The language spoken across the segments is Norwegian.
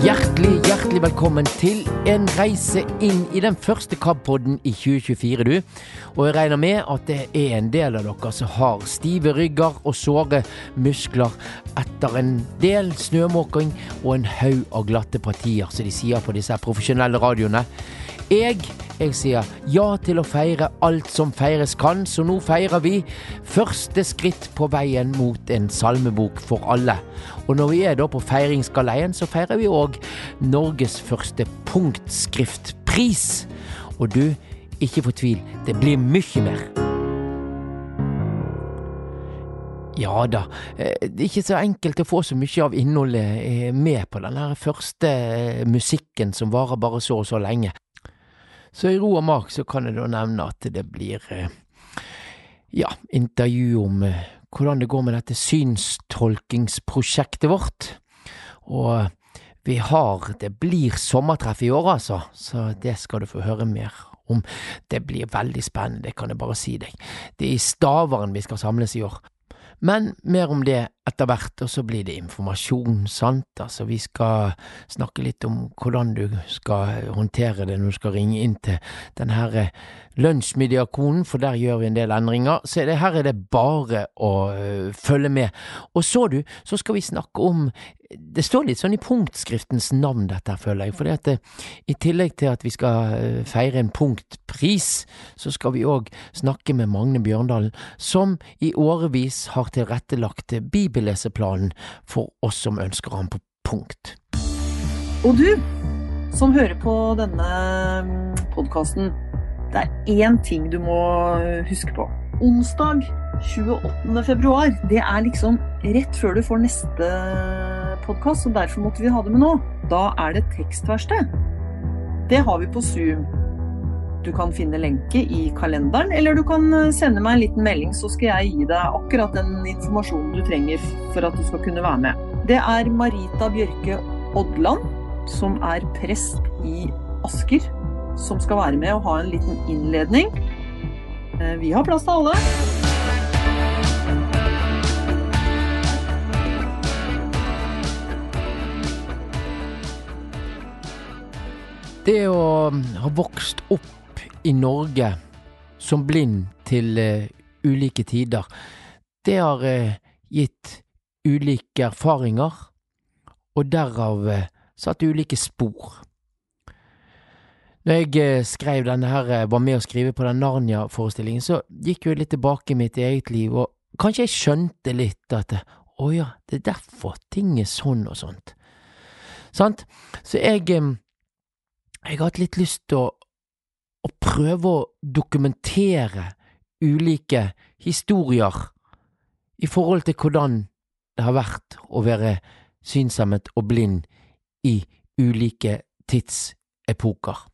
Hjertelig, hjertelig velkommen til en reise inn i den første KAB-podden i 2024, du. Og jeg regner med at det er en del av dere som har stive rygger og såre muskler etter en del snømåking og en haug av glatte partier, som de sier på disse profesjonelle radioene. Jeg, jeg sier ja til å feire alt som feires kan, så nå feirer vi første skritt på veien mot en salmebok for alle. Og når vi er da på feiringsgaleien, så feirer vi òg Norges første punktskriftpris. Og du, ikke fortvil, det blir mye mer. Ja da, eh, det er ikke så enkelt å få så mye av innholdet eh, med på den første eh, musikken som varer bare så og så lenge. Så i ro og mak så kan jeg da nevne at det blir ja, intervju om hvordan det går med dette synstolkingsprosjektet vårt. Og vi har Det blir sommertreff i år, altså, så det skal du få høre mer om. Det blir veldig spennende, det kan jeg bare si deg. Det er i Stavern vi skal samles i år. Men mer om det etter hvert, og så blir det informasjon, sant. Altså, vi skal snakke litt om hvordan du skal håndtere det når du skal ringe inn til den her lunsjmediakonen, for der gjør vi en del endringer. Så her er det bare å uh, følge med. Og så, du, så skal vi snakke om det står litt sånn i punktskriftens navn, dette, føler jeg. For det at det, i tillegg til at vi skal uh, feire en punktpris, så skal vi òg snakke med Magne Bjørndalen, som i årevis har tilrettelagt bibelleseplanen for oss som ønsker ham på punkt. Og du som hører på denne podkasten, det er én ting du må huske på. Onsdag 28. februar, det er liksom rett før du får neste podkast, og derfor måtte vi ha det med nå. Da er det tekstverksted. Det har vi på Zoom. Du kan finne lenke i kalenderen, eller du kan sende meg en liten melding, så skal jeg gi deg akkurat den informasjonen du trenger for at du skal kunne være med. Det er Marita Bjørke Odland, som er prest i Asker, som skal være med og ha en liten innledning. Vi har plass til alle. Det å ha vokst opp i Norge som blind til uh, ulike tider, det har uh, gitt ulike erfaringer, og derav uh, satt ulike spor. Når jeg skrev denne her, var med å skrive på den Narnia-forestillingen, så gikk jeg litt tilbake i mitt eget liv, og kanskje jeg skjønte litt at å ja, det er derfor ting er sånn og sånt. Sant? Så jeg jeg har hatt litt lyst til å, å, prøve å dokumentere ulike historier i forhold til hvordan det har vært å være synshemmet og blind i ulike tidsepoker.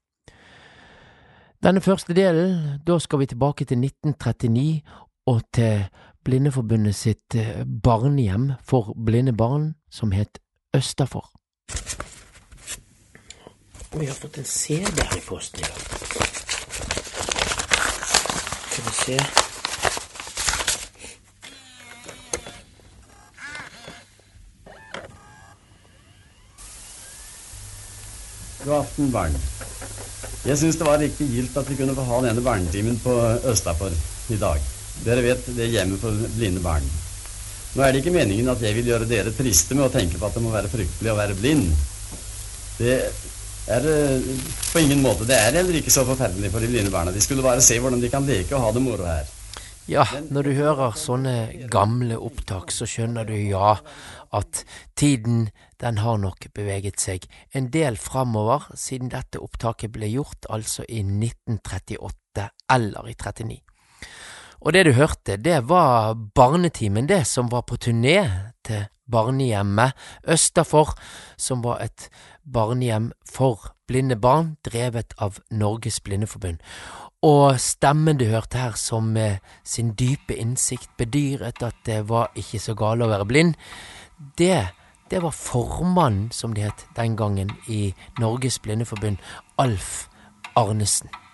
Denne første delen, da skal vi tilbake til 1939 og til Blindeforbundet sitt barnehjem for blinde barn, som het Østafor. Og vi har fått en CD her i posten i dag. Skal vi se God aften, barn. Jeg syns det var riktig gildt at vi kunne få ha denne barnetimen på Østafor i dag. Dere vet, det er hjemmet for blinde barn. Nå er det ikke meningen at jeg vil gjøre dere triste med å tenke på at det må være fryktelig å være blind. Det er på ingen måte. Det er heller ikke så forferdelig for de blinde barna. De skulle bare se hvordan de kan leke og ha det moro her. Ja, når du hører sånne gamle opptak, så skjønner du ja at tiden den har nok beveget seg en del framover siden dette opptaket ble gjort, altså i 1938 eller i 39. Og det du hørte, det var Barnetimen, det som var på turné til barnehjemmet Østafor, som var et barnehjem for blinde barn, drevet av Norges Blindeforbund. Og stemmen du hørte her, som med sin dype innsikt bedyret at det var ikke så gale å være blind, det, det var formannen, som det het den gangen, i Norges Blindeforbund, Alf Arnesen.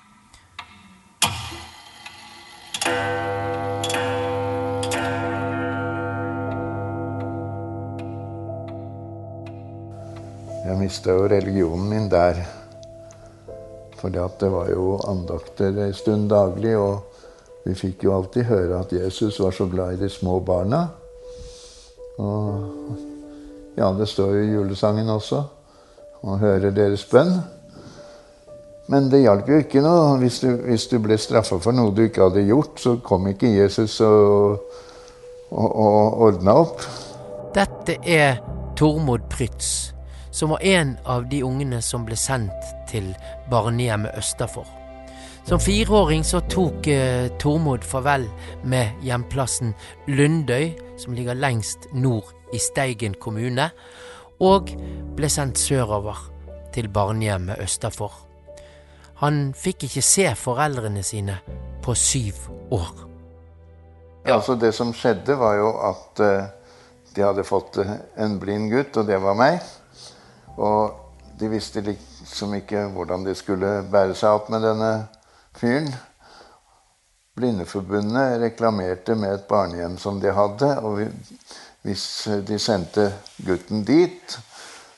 Jeg mista jo religionen min der. For det var jo andakter en stund daglig, og vi fikk jo alltid høre at Jesus var så glad i de små barna. Og ja, det står jo i julesangen også. Og hører deres bønn. Men det hjalp jo ikke noe. Hvis du, hvis du ble straffa for noe du ikke hadde gjort, så kom ikke Jesus og, og, og ordna opp. Dette er Tormod Prytz, som var en av de ungene som ble sendt til barnehjemmet Østafor. Som fireåring så tok eh, Tormod farvel med hjemplassen Lundøy, som ligger lengst nord i Steigen kommune, og ble sendt sørover til barnehjemmet Østafor. Han fikk ikke se foreldrene sine på syv år. Ja, altså Det som skjedde, var jo at eh, de hadde fått uh, en blind gutt, og det var meg. Og de visste liksom ikke hvordan de skulle bære seg opp med denne fyren. Blindeforbundet reklamerte med et barnehjem som de hadde. og hvis de sendte gutten dit,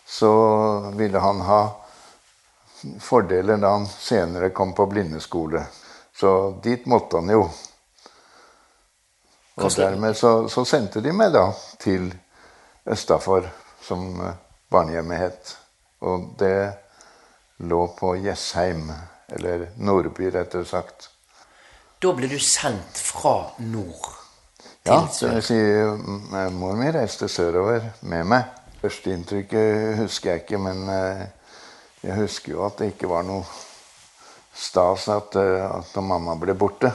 så ville han ha fordeler da han senere kom på blindeskole. Så dit måtte han jo. Og dermed så, så sendte de meg da til Østafor, som eh, barnehjemmet het. Og det lå på Jessheim, eller Nordby, rettere sagt. Da ble du sendt fra nord til ja, det vil si mor mi reiste sørover med meg. Førsteinntrykket husker jeg ikke, men eh, jeg husker jo at det ikke var noe stas at, eh, at mamma ble borte.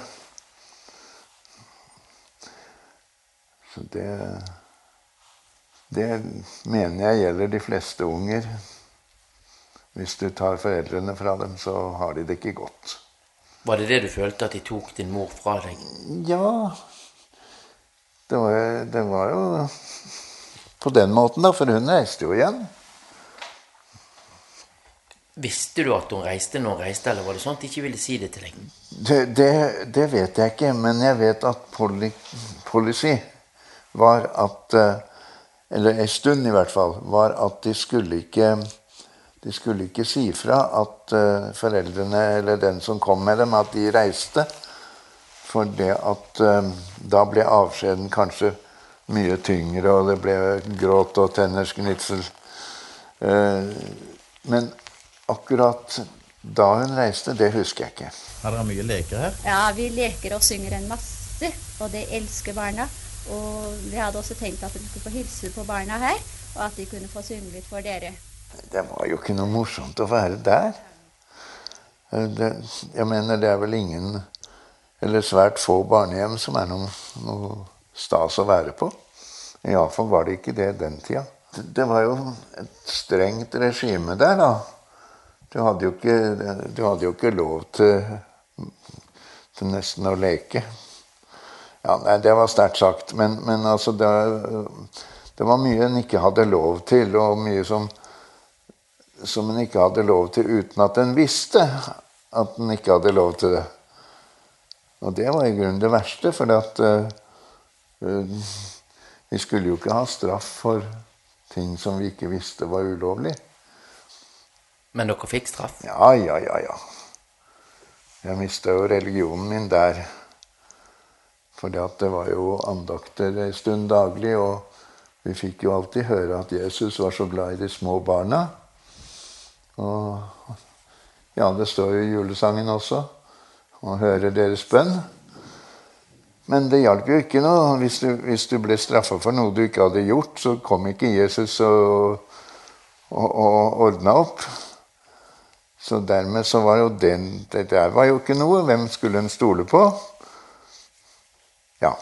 Så det Det mener jeg gjelder de fleste unger. Hvis du tar foreldrene fra dem, så har de det ikke godt. Var det det du følte, at de tok din mor fra deg? Ja, det var, det var, jo på den måten, da, for hun reiste jo igjen. Visste du at hun reiste når hun reiste, eller var det sånn at de ikke ville si det til deg? Det, det, det vet jeg ikke, men jeg vet at poli, policy var at eh, Eller en stund i hvert fall. Var at de skulle ikke de skulle ikke si fra at uh, foreldrene eller den som kom med dem, at de reiste. For det at um, da ble avskjeden kanskje mye tyngre, og det ble gråt og tennersknitsel. gnitsel. men akkurat da hun reiste, det husker jeg ikke. Har dere mye leker her? Ja, vi leker og synger en masse. Og det elsker barna. Og vi hadde også tenkt at vi skulle få hilse på barna her, og at de kunne få synge litt for dere. Det var jo ikke noe morsomt å være der. Det, jeg mener, det er vel ingen eller svært få barnehjem som er noe, noe stas å være på. Iallfall var det ikke det den tida. Det, det var jo et strengt regime der, da. Du hadde jo ikke, du hadde jo ikke lov til, til, nesten å leke. Ja, nei, Det var sterkt sagt. Men, men altså det, det, var mye en ikke hadde lov til, og mye som, som en ikke hadde lov til uten at en visste at en ikke hadde lov til det. Og det var i grunnen det verste, for at, uh, vi skulle jo ikke ha straff for ting som vi ikke visste var ulovlig. Men dere fikk straff? Ja, ja, ja. ja. Jeg mista jo religionen min der. For det var jo andakter en stund daglig, og vi fikk jo alltid høre at Jesus var så glad i de små barna. Og ja, det står jo i julesangen også og høre deres bønn. Men det hjalp jo ikke noe. Hvis du, hvis du ble straffa for noe du ikke hadde gjort, så kom ikke Jesus og, og, og ordna opp. Så dermed så var jo den Det der var jo ikke noe. Hvem skulle en stole på? Ja.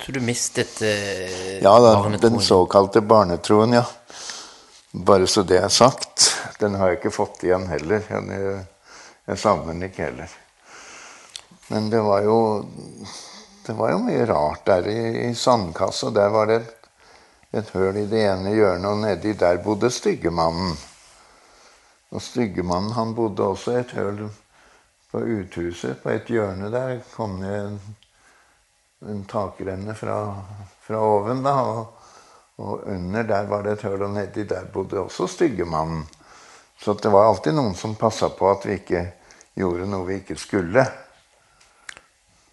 Så du mistet eh, ja, da, Den såkalte barnetroen, ja. Bare så det er sagt. Den har jeg ikke fått igjen heller. Jeg, jeg savner den ikke heller. Men det var jo det var jo mye rart der i, i sandkassa. Der var det et, et høl i det ene hjørnet, og nedi der bodde Styggemannen. Og Styggemannen han bodde også et høl på uthuset. På et hjørne der kom det en, en takrenne fra, fra oven. da, og, Og under der var det et høl, og nedi der bodde også Styggemannen. Så det var alltid noen som passa på at vi ikke gjorde noe vi ikke skulle.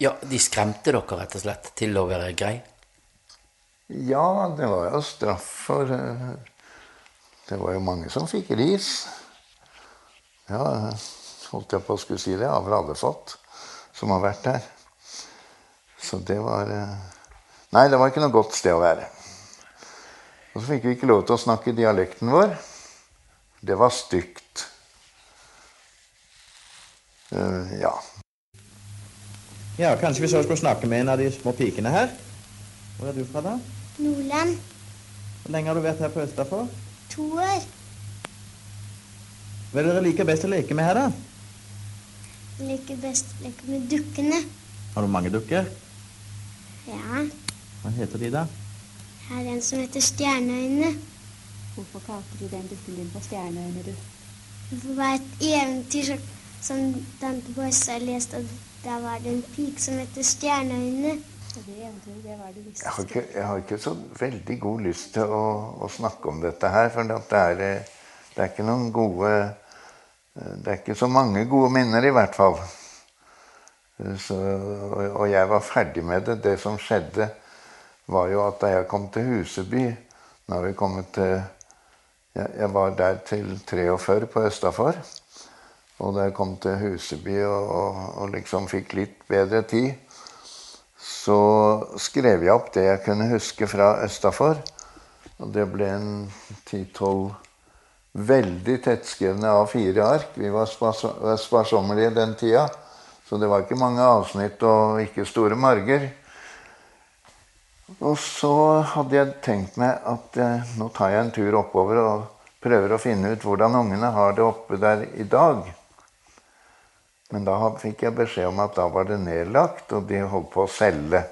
Ja, de skremte dere rett og slett til å være grei? Ja, det var jo straff for eh, Det var jo mange som fikk ris. Ja, holdt jeg på å skulle si det. Har vel alle fått som har vært der. Så det var eh, Nei, det var ikke noe godt sted å være. Og så fikk vi ikke lov til å snakke dialekten vår. Det var stygt. Uh, ja. Ja, Kanskje vi så skulle snakke med en av de små pikene her. Hvor er du fra, da? Nordland. Hvor lenge har du vært her på Østafor? To år. Hva er det dere liker best å leke med her, da? Jeg liker best å leke med dukkene. Har du mange dukker? Ja. Hva heter de, da? Her er en som heter Stjerneøyne. Hvorfor kalte du den dukken din for Stjerneøyne, du? Det var et eventyr som, som tante Bosse leste, og da var det en pike som heter Stjerneøyne. Jeg har, ikke, jeg har ikke så veldig god lyst til å, å snakke om dette her, for det er, eh, det er ikke noen gode Eh, det er ikke så mange gode minner, i hvert fall. Eh, så, og jeg var ferdig med det. Det som skjedde, var jo at da jeg kom til Huseby Nå har vi kommet til Jeg, var der til 43 på Østafor. Og da jeg kom til Huseby og, og, og liksom fikk litt bedre tid, så skrev jeg opp det jeg kunne huske fra Østafor. Og det ble en 10-12 veldig tettskrevne A4-ark. Vi var sparsommelige den tida. Så det var ikke mange avsnitt og ikke store marger. Og så hadde jeg tenkt meg at eh, nå tar jeg en tur oppover og prøver å finne ut hvordan ungene har det oppe der i dag. Men da fikk jeg beskjed om at da var det nedlagt, og de holdt på å selge.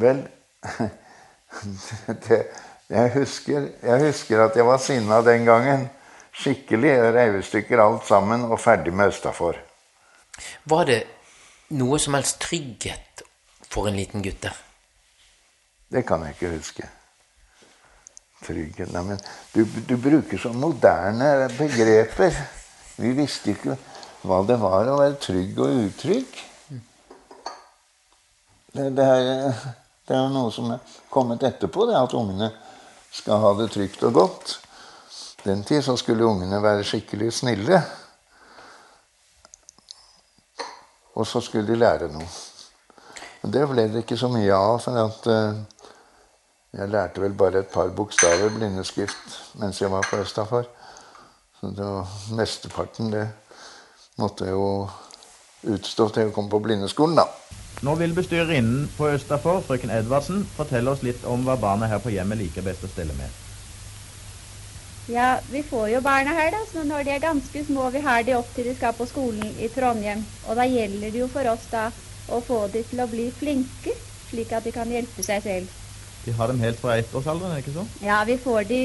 Vel, det, jeg husker, jeg husker at jeg var sinna den gangen. Skikkelig. Reiv i stykker alt sammen og ferdig med Østafor. Var det noe som helst trygghet for en liten gutt der? Det kan jeg ikke huske. Trygghet Nei, men du, du bruker så moderne begreper. Vi visste ikke hva det var å være trygg og utrygg. Det, det, er, det er noe som er kommet etterpå, det at ungene skal ha det trygt og godt. Den tid så skulle ungene være skikkelig snille. Og så skulle de lære noe. Men det ble det ikke så mye av. for at uh, Jeg lærte vel bare et par bokstaver blindeskrift mens jeg var på Østafor. Så det var mesteparten det måtte jeg jo utstå til jeg kom på blindeskolen, da. Nå vil bestyrerinnen på Østafor, frøken Edvardsen, fortelle oss litt om hva barna her på hjemmet liker best å stelle med. Ja, vi får jo barna her, da. Så når de er ganske små, vi har de opp til de skal på skolen i Trondheim. Og da gjelder det jo for oss da å få de til å bli flinke, slik at de kan hjelpe seg selv. De har dem helt fra ettårsalderen, ikke så? Ja, vi får de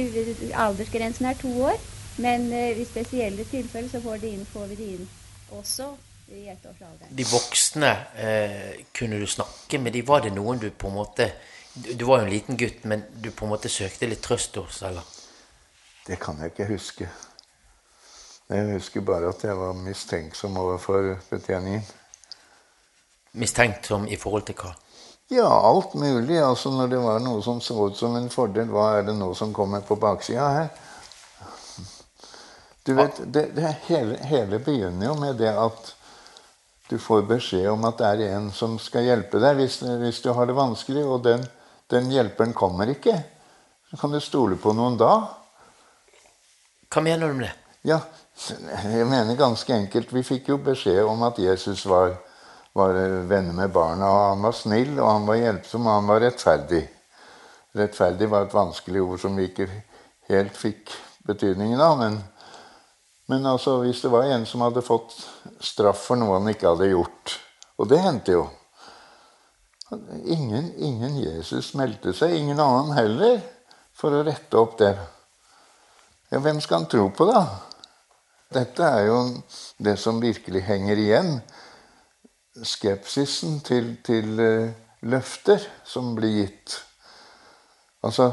Aldersgrensen er to år. Men uh, i spesielle tilfeller så får, de inn, får vi de inn også i ettårsalderen. De voksne, eh, kunne du snakke med de? Var det noen du på en måte du, du, var jo en liten gutt, men du på en måte søkte litt trøst hos, eller? Det kan jeg ikke huske. Jeg husker bare at jeg var mistenksom overfor betjeningen. Mistenksom i forhold til hva? Ja, alt mulig. Altså Når det var noe som så ut som en fordel, hva er det nå som kommer på baksida her? Du vet, det, det hele, hele begynner jo med det at du får beskjed om at det er en som skal hjelpe deg hvis, hvis du har det vanskelig, og den, den, hjelperen kommer ikke. Så kan du stole på noen da. Hva mener du med det? Ja, jeg mener ganske enkelt. Vi fikk jo beskjed om at Jesus var, var venner med barna. og Han var snill, og han var hjelpsom, og han var rettferdig. Rettferdig var et vanskelig ord som vi ikke helt fikk betydningen av. men men altså, hvis det var en som hadde fått straff for noe han ikke hadde gjort Og det hendte jo. Ingen, ingen Jesus meldte seg, ingen annen heller, for å rette opp det. Ja, hvem skal han tro på, da? Dette er jo det som virkelig henger igjen. Skepsisen til, til uh, løfter som blir gitt. Altså,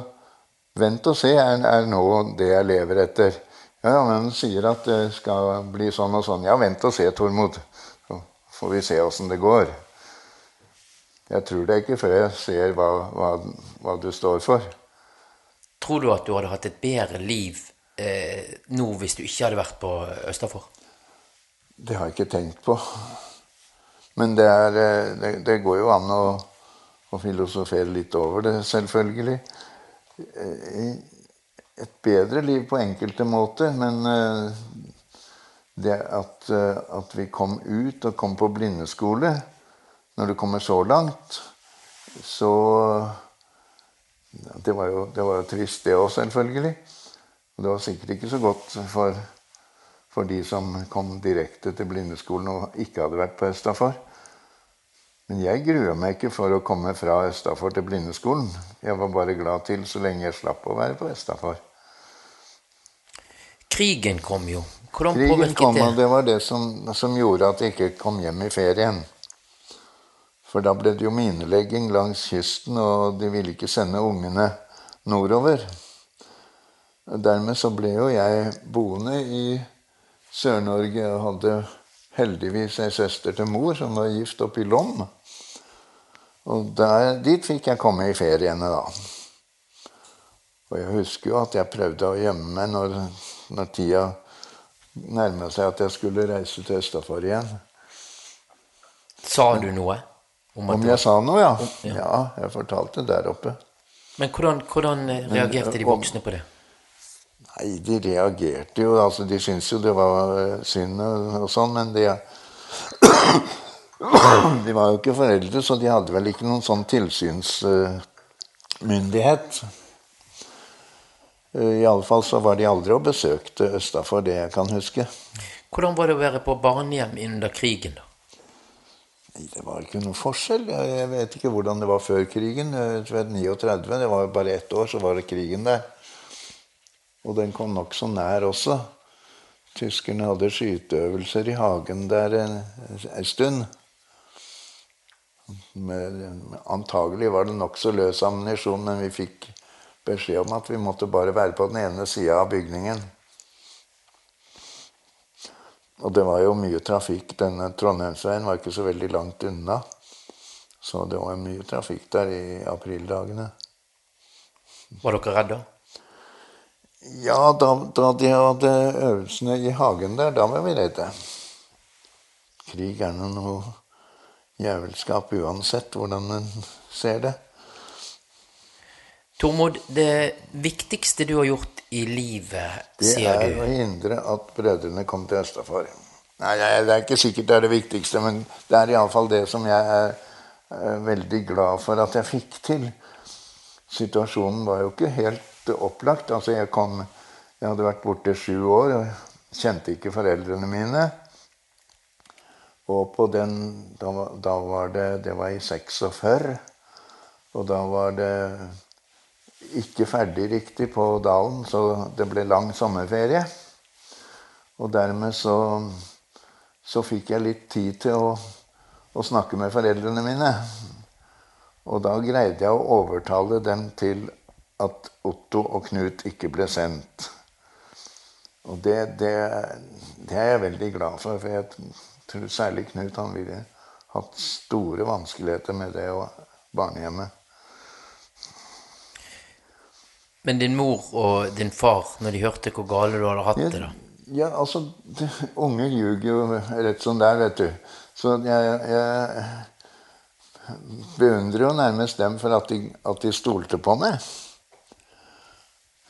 vent og se er, er nå det jeg lever etter. Ja, men sier at det skal bli sånn og sånn. Ja, vent og se, Tormod. Så får vi se åssen det går. Jeg tror det ikke før jeg ser hva, hva, hva du står for. Tror du at du hadde hatt et bedre liv eh, nå hvis du ikke hadde vært på Østafor? Det har jeg ikke tenkt på. Men det, er, eh, det, det går jo an å, å, filosofere litt over det, selvfølgelig. Eh, et bedre liv på enkelte måter, men eh, det at, at vi kom ut og kom på blindeskole Når du kommer så langt, så det var, jo, det var jo trist, det òg, selvfølgelig. Og det var sikkert ikke så godt for, for de som kom direkte til blindeskolen og ikke hadde vært på Østafor. Men jeg grua meg ikke for å komme fra Østafor til blindeskolen. Jeg var bare glad til så lenge jeg slapp å være på Østafor. Krigen kom jo. Hvordan Krigen kom, det? og det var det som, som gjorde at jeg ikke kom hjem i ferien. For da ble det jo minelegging langs kysten, og de ville ikke sende ungene nordover. Dermed så ble jo jeg boende i Sør-Norge og hadde heldigvis ei søster til mor som var gift oppe i Lom. Og der, dit fikk jeg komme i feriene, da. Og jeg husker jo at jeg prøvde å gjemme meg når, når tida nærma seg at jeg skulle reise til Østafor igjen. Sa du noe? Om Om jeg sa noe, ja? Ja. Ja, jeg fortalte der oppe. Men hvordan, hvordan reagerte reagerte de om- voksne på det? Nei, de reagerte jo. altså De syntes jo det var eh, synd og, sånn, men de De var jo ikke foreldre, så de hadde vel ikke noen sånn tilsynsmyndighet. Uh, Iallfall så var de aldri og besøkte Østafor, det jeg kan huske. Hvordan var det å være på barnehjem under krigen? da? Det var ikke noe forskjell. Jeg vet ikke hvordan det var før krigen. Jeg tror 39, Det var jo bare ett år, så var det krigen der. Og den kom nokså nær også. Tyskerne hadde skyteøvelser i hagen der en, en stund. Med, antagelig var det nokså løs ammunisjon, men vi fikk beskjed om at vi måtte bare være på den ene sida av bygningen. Og det var jo mye trafikk. Denne Trondheimsveien var ikke så veldig langt unna. Så det var mye trafikk der i aprildagene. Var dere redde? Ja, da, da de hadde øvelsene i hagen der, da var vi redde. Krig er nå noe jævelskap uansett hvordan en ser det. Tormod, det viktigste du har gjort i livet, Det sier er å hindre at brødrene kom til Østafor. Nei, Det er ikke sikkert det er det viktigste, men det er iallfall det som jeg er, er veldig glad for at jeg fikk til. Situasjonen var jo ikke helt opplagt. Altså, jeg kom Jeg hadde vært borte sju år og kjente ikke foreldrene mine. Og på den Da, da var det Det var i 46. Og da var det ikke ferdig riktig på dalen, så det ble lang sommerferie. Og dermed så, så fikk jeg litt tid til å, å snakke med foreldrene mine. Og da greide jeg å overtale dem til at Otto og Knut ikke ble sendt. Og det, det, det er jeg veldig glad for, for jeg tror særlig Knut han ville hatt store vanskeligheter med det og barnehjemmet. Men din mor og din far, når de hørte hvor gale du hadde hatt det, da? Ja, altså det, Unge ljuger jo rett som det er, vet du. Så jeg, jeg beundrer jo nærmest dem for at de, at de stolte på meg.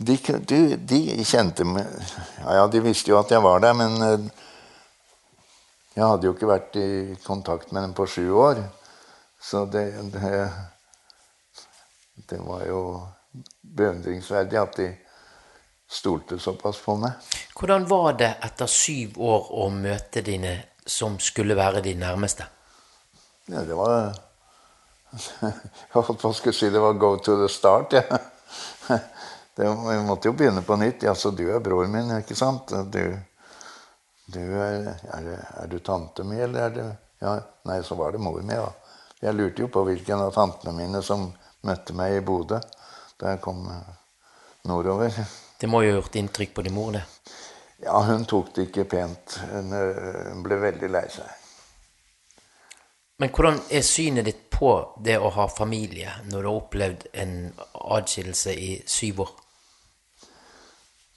De, de, de kjente meg ja, ja, de visste jo at jeg var der, men eh, jeg hadde jo ikke vært i kontakt med dem på sju år. Så det, det, det var jo beundringsverdig at de stolte såpass på meg. Hvordan var det etter syv år å møte dine som skulle være de nærmeste? Ja, det var Jeg holdt på å si det var go to the start. Ja. Det, vi måtte jo begynne på nytt. Ja, så du er broren min, ikke sant? Du, du er, er, er du tante mi, eller er du ja, Nei, så var det mor mi, da. Jeg lurte jo på hvilken av tantene mine som møtte meg i Bodø. da jeg kom nordover. Det må jo ha gjort inntrykk på din mor, det? Ja, hun tok det ikke pent. Hun, hun ble veldig lei seg. Men hvordan er synet ditt på det å ha familie når du har opplevd en adskillelse i syv år?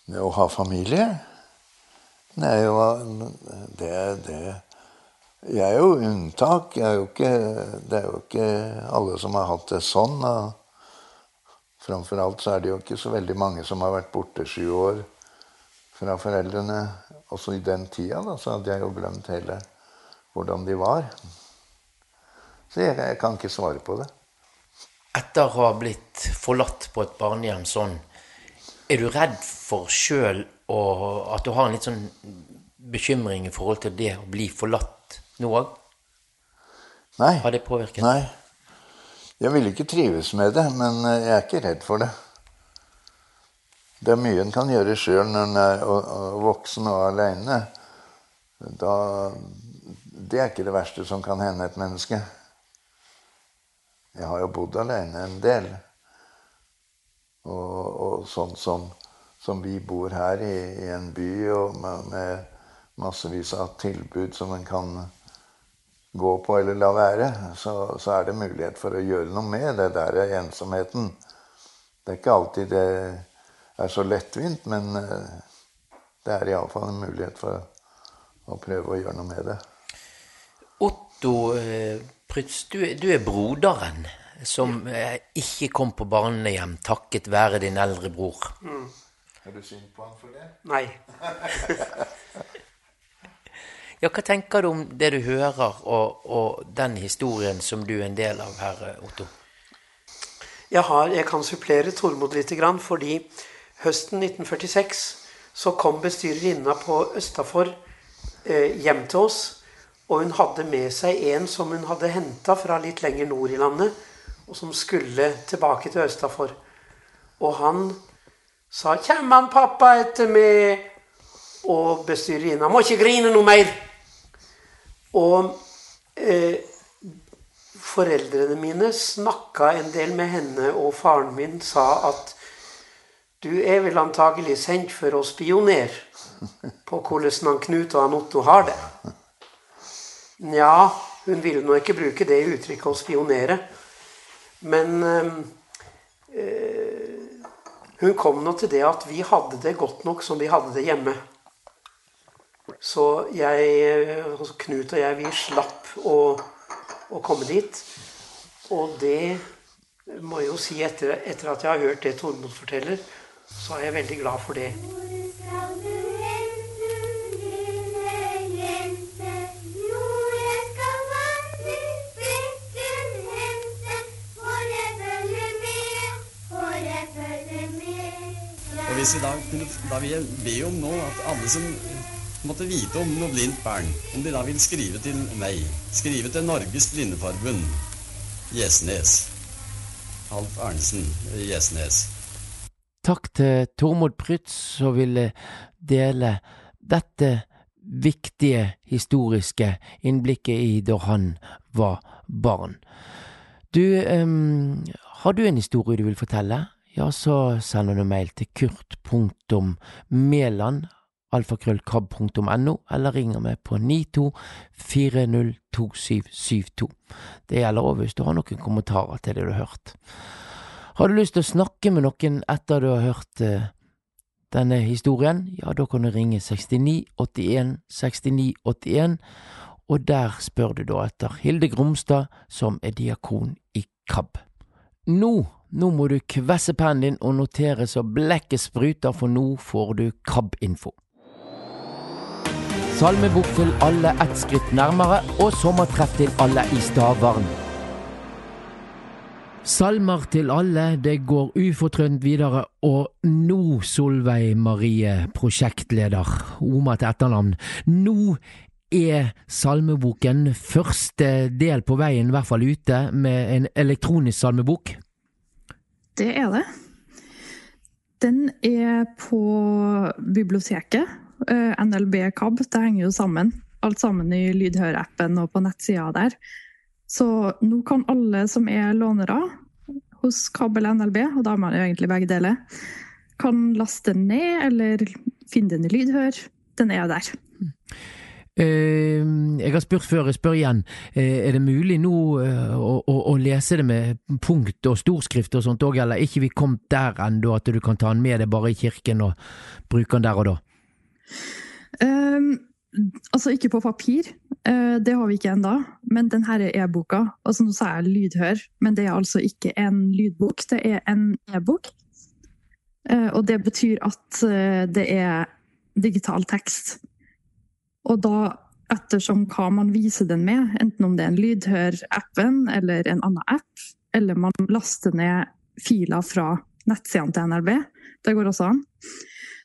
Det å ha familie? Det er jo det, det Jeg er jo unntak. Er jo ikke, det er jo ikke alle som har hatt det sånn. Framfor alt så er det jo ikke så veldig mange som har vært borte sju år fra foreldrene. Også i den tida da, så hadde jeg jo glemt hele hvordan de var. Så jeg, jeg kan ikke svare på det. Etter å ha blitt forlatt på et barnehjem sånn, er du redd for sjøl at du har en litt sånn bekymring i forhold til det å bli forlatt nå òg? Nei. Har det påvirket? Nei. Jeg ville ikke trives med det, men jeg er ikke redd for det. Det er mye en kan gjøre sjøl når en er voksen og aleine. Det er ikke det verste som kan hende et menneske. Jeg har jo bodd alene en del. Og, og sånn som, som, vi bor her i, i en by og med, med massevis av tilbud som en kan gå på eller la være, så, så, er det mulighet for å gjøre noe med det der ensomheten. Det er ikke alltid det er så lettvint, men eh, det er iallfall en mulighet for å prøve å gjøre noe med det. Otto eh, Prytz, du, du, er broderen som eh, ikke kom på barnehjem takket være din eldre bror. Mm. Er du synd på han for det? Nei. ja, hva tenker du om det du hører, og, og, den historien som du er en del av her, Otto? Jeg, har, jeg kan supplere Tormod litt, fordi høsten 1946 så kom bestyrerinna på Østafor eh, hjem til oss og hun hadde med seg en som hun hadde henta fra litt lenger nord i landet, og som skulle tilbake til Østafor. Og han sa 'Kjem han pappa etter meg?' Og bestyrerinna 'Må ikke grine noe mer'. Og eh, foreldrene mine snakka en del med henne, og faren min sa at du er vel antagelig sendt for å spionere på hvordan han Knut og han Otto har det. Nja, hun ville nå ikke bruke det uttrykket å spionere. Men øh, hun kom nå til det at vi hadde det godt nok som vi hadde det hjemme. Så jeg, altså Knut og jeg, vi slapp å, å komme dit. Og det må jeg jo si etter, etter at jeg har hørt det Tormod forteller, så er jeg veldig glad for det. Hvis vi da, da vil jeg be om nå at alle som måtte vite om noe blindt barn, om de da vil skrive til meg, skrive til Norges Blindeforbund, Gjesnes. Alf Arnesen, Gjesnes. Takk til Tormod Prytz som ville dele dette viktige historiske innblikket i da han var barn. Du, um, har du en historie du vil fortelle? Ja, så sender du mail til kurt.meland alfakrøllkab.no, eller ringer meg på 92402772. Det gjelder òg hvis du har noen kommentarer til det du har hørt. Har du lyst til å snakke med noen etter du har hørt uh, denne historien, ja, da kan du ringe 6981 6981, og der spør du da etter Hilde Gromstad, som er diakon i KAB. Nå nå må du kvesse pennen din og notere så blekket spruter, for nå får du KAB-info. Salmebok til alle ett skritt nærmere, og sommertreff til alle i Stavern. Salmer til alle, det går ufortrødent videre, og nå, Solveig Marie, prosjektleder, Oma til etternavn, nå er salmeboken første del på veien, i hvert fall ute, med en elektronisk salmebok? Det er det. Den er på biblioteket. Eh, NLB KAB. Det henger jo sammen. Alt sammen i Lydhør-appen og på nettsida der. Så nå kan alle som er lånere hos KAB eller NLB, og da er man jo egentlig begge deler. Kan laste den ned, eller finne den i lydhør. Den er jo der. Jeg har spurt før, jeg spør igjen. Eh, er det mulig nå eh, å, å, å lese det med punkt og storskrift og sånt òg, eller er ikke vi kommet der ennå at du kan ta den med deg bare i kirken og bruke den der og da? Um, altså ikke på papir, uh, det har vi ikke ennå. Men denne e-boka altså Nå sa jeg lydhør, men det er altså ikke en lydbok, det er en e-bok. Uh, og det betyr at uh, det er digital tekst. Og da, ettersom hva man viser den med, enten om det er en Lydhør-appen eller en annen app, eller man laster ned filer fra nettsidene til NRB, det går også an,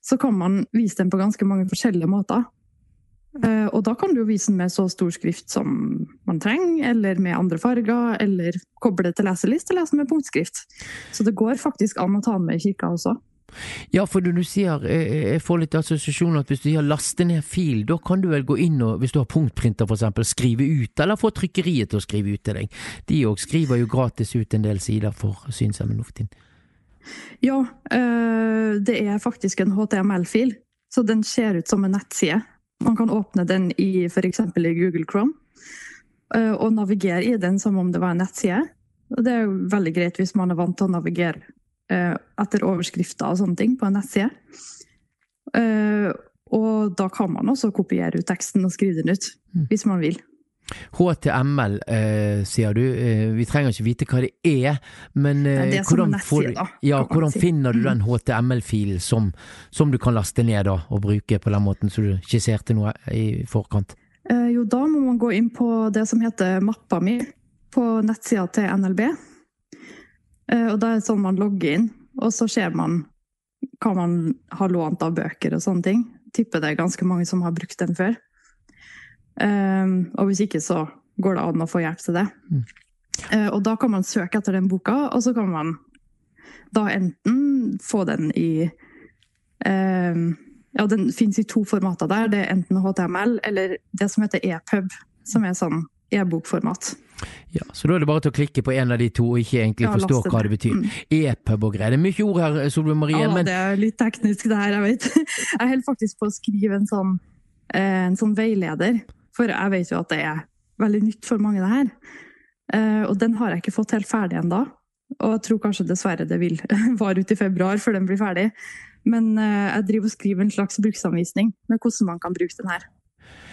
så kan man vise den på ganske mange forskjellige måter. Eh, og da kan du vise den med så stor skrift som man trenger, eller med andre farger, eller koble til leselist og lese med punktskrift. Så det går faktisk an å ta den med i kirka også. Ja, for du, du sier, jeg får litt assosiasjon at hvis du har lastet ned fil, da kan du vel gå inn og, hvis du har punktprinter for eksempel, skrive ut, eller få trykkeriet til å skrive ut til deg. De òg skriver jo gratis ut en del sider for synshemmede nå for tiden. Ja, det er faktisk en HTML-fil, så den ser ut som en nettside. Man kan åpne den i f.eks. i Google Chrome, og navigere i den som om det var en nettside. Det er jo veldig greit hvis man er vant til å navigere etter overskrifter og sånne ting på en nettside. Og da kan man også kopiere ut teksten og skrive den ut, hvis man vil. HTML, eh, sier du. Eh, vi trenger ikke vite hva det er, men eh, det er hvordan, får, da, ja, hvordan si. finner du Mm. den HTML-filen som, som du kan laste ned da, og bruke på den måten som du skisserte noe i forkant? Eh, Jo, da må man gå inn på det som heter mappa mi på nettsida til NLB. Eh, Og da er det sånn man logger inn, og så ser man hva man har lånt av bøker og sånne ting. Tipper det er ganske mange som har brukt den før. Um, Og hvis ikke, så går det an å få hjelp til det. Mm. Uh, Og da kan man søke etter den boka, og så kan man da enten få den i um, Ja, den fins i to formater der. Det er enten HTML eller det som heter EPUB, som er sånn e-bokformat. Ja, Så da er det bare til å klikke på en av de to, og ikke egentlig Ja, forstå hva det betyr. Mm. E-pub og greier. Det er mye ord her, Solveig Marie, Ja, men det er litt teknisk det her, jeg vet. Jeg holder faktisk på å skrive en sånn, eh, en sånn veileder, for jeg vet jo at det er veldig nytt for mange det her. Eh, Og den har jeg ikke fått helt ferdig ennå. Og jeg tror kanskje dessverre det vil vare ut i februar før den blir ferdig. Men eh, jeg driver og skriver en slags bruksanvisning med hvordan man kan bruke den her.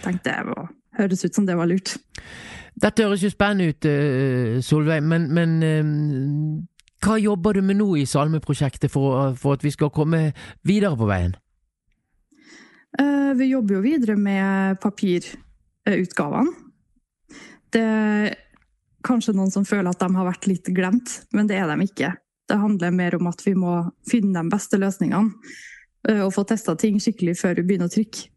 Tenkte jeg var, høres ut som det var lurt. Dette høres jo spennende ut, eh, Solveig, men, men eh, hva jobber du med nå i Salmeprosjektet for, for at vi skal komme videre på veien? Eh, Vi jobber jo videre med papirutgavene. Det er kanskje noen som føler at de har vært litt glemt, men det er de ikke. Det handler mer om at vi må finne de beste løsningene og få testa ting skikkelig før vi begynner å trykke.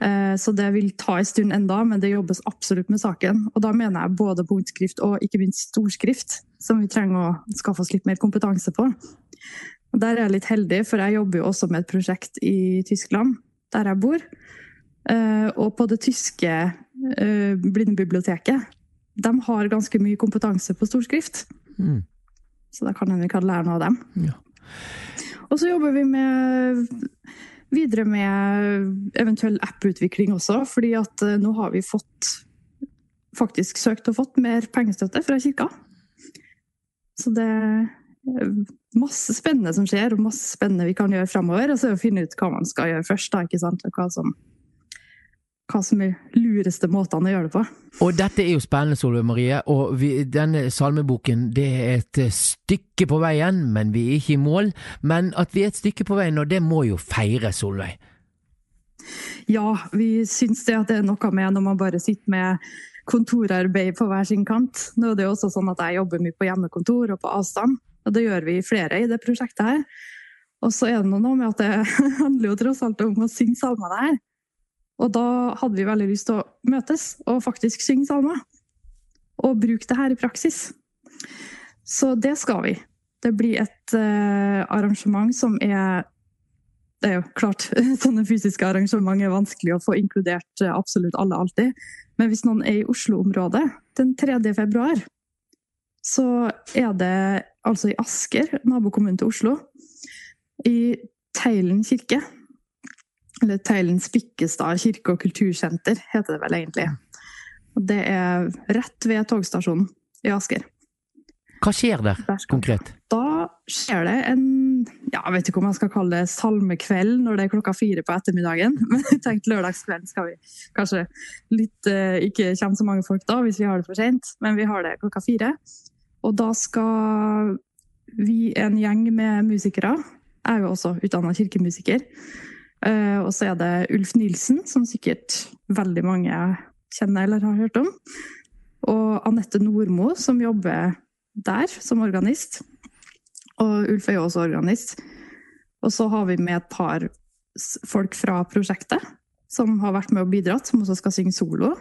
Eh, Så det vil ta en stund enda, men det jobbes absolutt med saken. Og da mener jeg både punktskrift og ikke minst storskrift, som vi trenger å skaffe oss litt mer kompetanse på. Og der er jeg litt heldig, for jeg jobber jo også med et prosjekt i Tyskland, der jeg bor. Eh, Og på det tyske eh, blindebiblioteket, de har ganske mye kompetanse på storskrift. Mm. Så da kan hende vi kan lære noe av dem. Ja. Og så jobber vi med, videre med eventuell app-utvikling også, fordi at eh, nå har vi fått faktisk søkt og fått mer pengestøtte fra kirka. Så det er masse spennende som skjer, og masse spennende vi kan gjøre fremover. Og så er det å finne ut hva man skal gjøre først, da, ikke sant? og hva som, hva som er lureste måtene å gjøre det på. Og dette er jo spennende, Solveig Marie, og vi, denne salmeboken det er et eh, stykke på veien, men vi er ikke i mål. Men at vi er et stykke på veien, og det må jo feires, Solveig. Ja, vi syns det at det er noe med når man bare sitter med kontorarbeid på hver sin kant. Nå er det jo også sånn at jeg jobber mye på hjemmekontor og på avstand, og det gjør vi flere i det prosjektet her. Og så er det noe med at det handler jo tross alt om å synge salmene her. Og da hadde vi veldig lyst til å møtes og faktisk synge salmer. Og bruke det her i praksis. Så det skal vi. Det blir et uh, arrangement som er det er jo klart, sånne fysiske arrangement er vanskelig å få inkludert uh, absolutt alle alltid. Men hvis noen er i Oslo-området den 3. februar, så er det altså i Asker, nabokommunen til Oslo, i Teilen kirke. Eller Teilen Spikkestad kirke- og kultursenter, heter det vel egentlig. Og Det er rett ved togstasjonen i Asker. Hva skjer der konkret? Da skjer det en ja, jeg vet ikke om jeg skal kalle det salmekveld når det er klokka fire på ettermiddagen. Men jeg tenkte lørdagskveld skal vi kanskje litt eh, Ikke kommer så mange folk da, hvis vi har det for sent, men vi har det klokka fire. Og da skal vi, en gjeng med musikere, jeg er jo også utdanna kirkemusiker, og så er det Ulf Nilsen, som sikkert veldig mange kjenner eller har hørt om, og Anette Nordmo, som jobber der som organist. Og Ulf er jo også organist. Og så har vi med et par folk fra prosjektet som har vært med og bidratt, som også skal synge solo.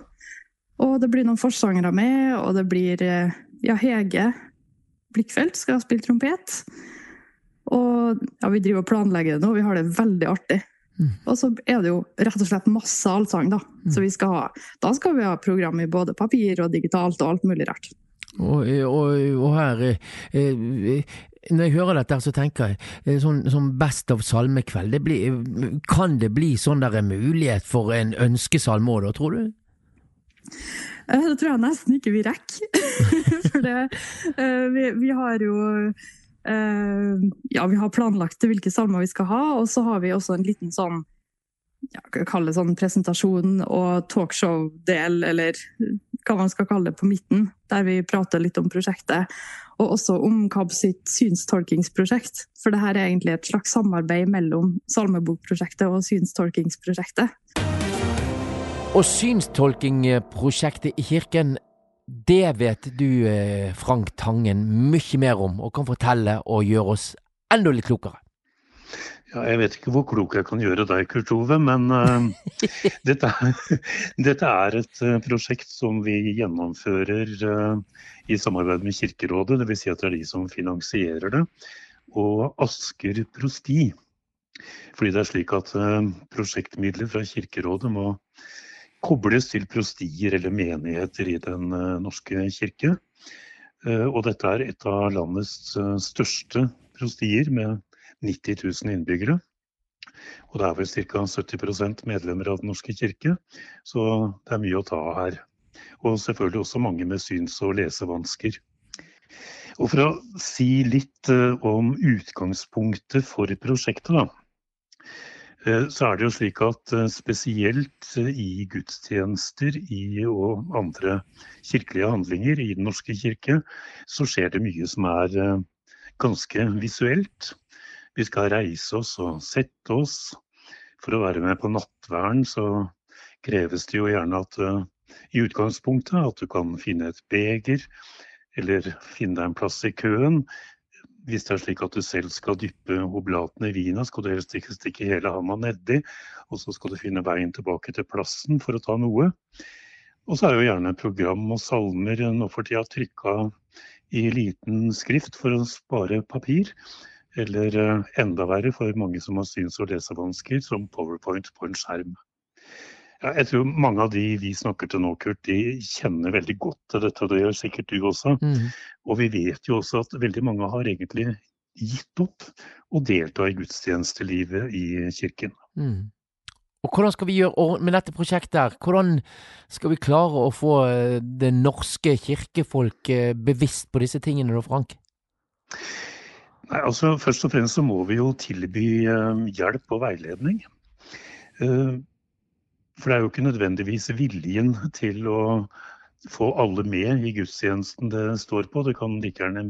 Og det blir noen forsangere med, og det blir eh, ja, Hege Blikkfelt skal spille trompet. Og ja, vi driver og planlegger det nå, vi har det veldig artig. Mm. Og så er det jo rett og slett masse allsang, da. Mm. Så vi skal ha, da skal vi ha program i både papir og digitalt og alt mulig rart. Og, og, og her eh, når jeg hører dette, så tenker jeg eh, sånn, sånn Best of salmekveld. Det blir, kan det bli sånn der en mulighet for en ønskesalme òg, da, tror du? Eh, det tror jeg nesten ikke vi rekker. for det, eh, vi, vi, har jo Ja, vi har planlagt hvilke salmer vi skal ha, og så har vi også en liten sånn ja, kalle det sånn presentasjon og talkshow-del, eller hva man skal kalle det, på midten, der vi prater litt om prosjektet og også om KAB sitt synstolkingsprosjekt. For det her er egentlig et slags samarbeid mellom Salmebokprosjektet og synstolkingsprosjektet. Og synstolkingprosjektet i kirken, det vet du, eh, Frank Tangen, mye mer om, og kan fortelle og gjøre oss enda litt klokere. Ja, jeg vet ikke hvor klok jeg kan gjøre deg, Kurt Ove, men uh, dette, dette, er et uh, prosjekt som vi gjennomfører uh, i samarbeid med Kirkerådet, dvs. Si at det er de som finansierer det, og Asker prosti. Fordi det er slik at uh, prosjektmidler fra Kirkerådet må kobles til prostier eller menigheter i Den eh, norske kirke. Eh, og dette er et av landets største prostier med 90 000 innbyggere. Og det er vel ca. 70% medlemmer av Den norske kirke, så det er mye å ta av her og selvfølgelig også mange med syns- og lesevansker. Og For å si litt eh, om utgangspunktet for prosjektet, da, eh, så er det jo slik at eh, spesielt i gudstjenester i, og andre kirkelige handlinger i Den norske kirke, så skjer det mye som er ganske visuelt. Vi skal reise oss og sette oss. For å være med på nattverden så kreves det jo gjerne at i utgangspunktet. At du kan finne et beger, eller finne deg en plass i køen. Hvis det er slik at du selv skal dyppe oblatene i vina, skal du helst ikke stikke hele handa nedi. Og så skal du finne veien tilbake til plassen for å ta noe. Og så er jo gjerne program og salmer nå for tida trykka i liten skrift for å spare papir. Eller eh, enda verre for mange som har syns- og lesevansker, som powerpoint på en skjerm. Ja, jeg tror mange av de vi snakker til nå, Kurt, de kjenner veldig godt til dette. og Det gjør sikkert du også. Mm. Og vi vet jo også at veldig mange har egentlig gitt opp å delta i gudstjenestelivet i kirken. Mm. Og Hvordan skal vi gjøre med dette prosjektet? her? Hvordan skal vi klare å få eh, det norske kirkefolk eh, bevisst på disse tingene, da, Frank? Nei, altså Først og fremst så må vi jo tilby eh, hjelp og veiledning. For det er jo ikke nødvendigvis viljen til å få alle med i gudstjenesten det står på. Det kan like gjerne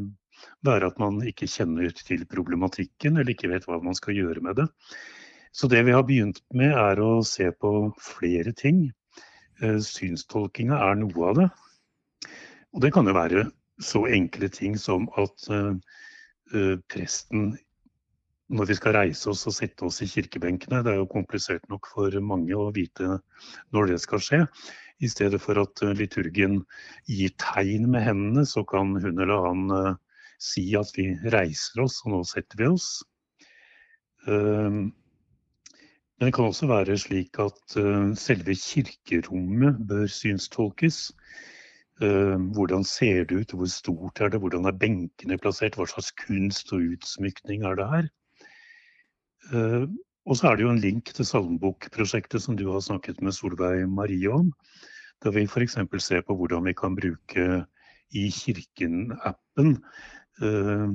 være at man ikke kjenner til problematikken eller ikke vet hva man skal gjøre med det. Så det vi har begynt med er å se på flere ting. Eh, synstolkinga er noe av det. Og det kan jo være så enkle ting som at uh, presten når vi skal reise oss og sette oss i kirkebenkene. Det er jo komplisert nok for mange å vite når det skal skje. I stedet for at liturgen gir tegn med hendene, så kan hun eller han uh, si at vi reiser oss, og nå setter vi oss. Uh, men det kan også være slik at uh, selve kirkerommet bør synstolkes. Eh, hvordan ser det ut, hvor stort er det, hvordan er benkene plassert, hva slags kunst og utsmykning er det her. Eh, og så er det jo en link til salmebokprosjektet som du har snakket med Solveig Marie om. Da vi f.eks. ser på hvordan vi kan bruke i Kirken-appen, eh,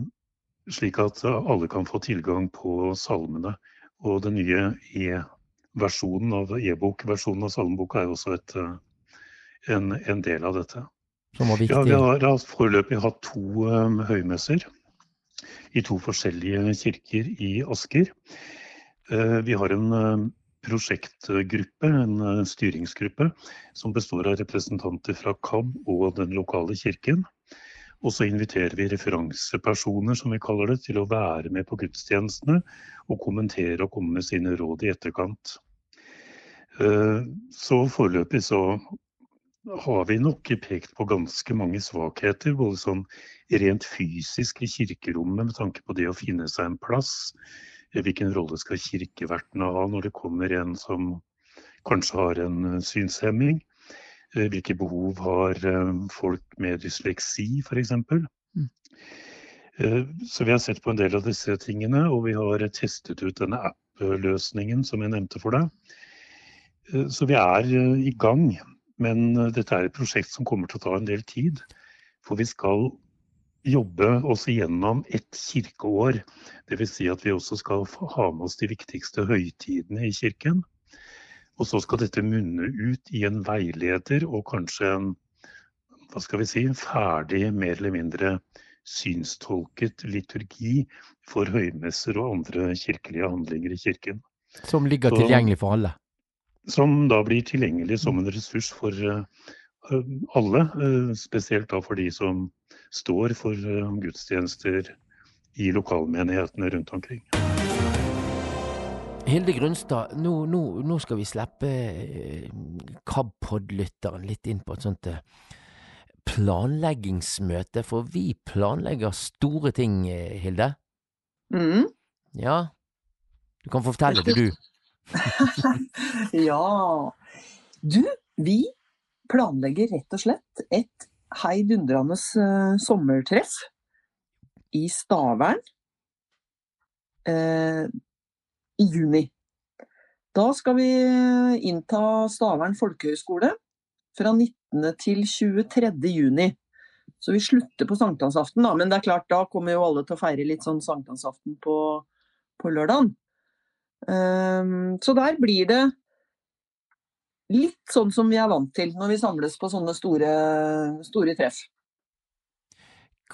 slik at alle kan få tilgang på salmene. Og den nye e-versjonen av e-bokversjonen av salmeboka er også et, en, en del av dette. Ja, vi har, har foreløpig hatt to um, høymesser i to forskjellige kirker i Asker. Uh, vi har en uh, prosjektgruppe, en uh, styringsgruppe, som består av representanter fra KAB og den lokale kirken. Og så inviterer vi referansepersoner, som vi kaller det, til å være med på gudstjenestene og kommentere og komme med sine råd i etterkant. Så foreløpig så har vi nok pekt på ganske mange svakheter, både sånn rent fysisk i kirkerommet med tanke på det å finne seg en plass. Hvilken rolle skal kirkevertene ha når det kommer en som kanskje har en eh, synshemming? Eh, hvilke behov har eh, folk med dysleksi, f.eks.? Mm. Så vi har sett på en del av disse tingene, og vi har testet ut denne app-løsningen som jeg nevnte for deg. Så vi er i gang. Men eh, dette er et prosjekt som kommer til å ta en del tid. For vi skal jobbe oss igjennom et kirkeår. Dvs. Si at vi også skal ha med oss de viktigste høytidene i kirken. Og så skal dette munne ut i en veileder og kanskje en hva skal vi si, ferdig, mer eller mindre synstolket liturgi for høymesser og andre kirkelige handlinger i kirken. Som ligger tilgjengelig for alle? Som da blir tilgjengelig som en ressurs for eh, alle. Eh, spesielt da for de som står for eh, gudstjenester i lokalmenighetene rundt omkring. Hilde Grunstad, nå, nå, nå skal vi slippe KABpod-lytteren litt inn på et sånt planleggingsmøte, for vi planlegger store ting, Hilde. Mm. Ja, du kan fortelle det, du. ja. Du, vi planlegger rett og slett et heidundrende uh, sommertreff i Stavern uh, i juni. Da skal vi innta Stavern folkehøgskole fra 19. til 23. juni. Så vi slutter på sankthansaften, da. Men det er klart, da kommer jo alle til å feire litt sånn sankthansaften på, på lørdagen. Ehm, så der blir det litt sånn som vi er vant til når vi samles på sånne store, store treff.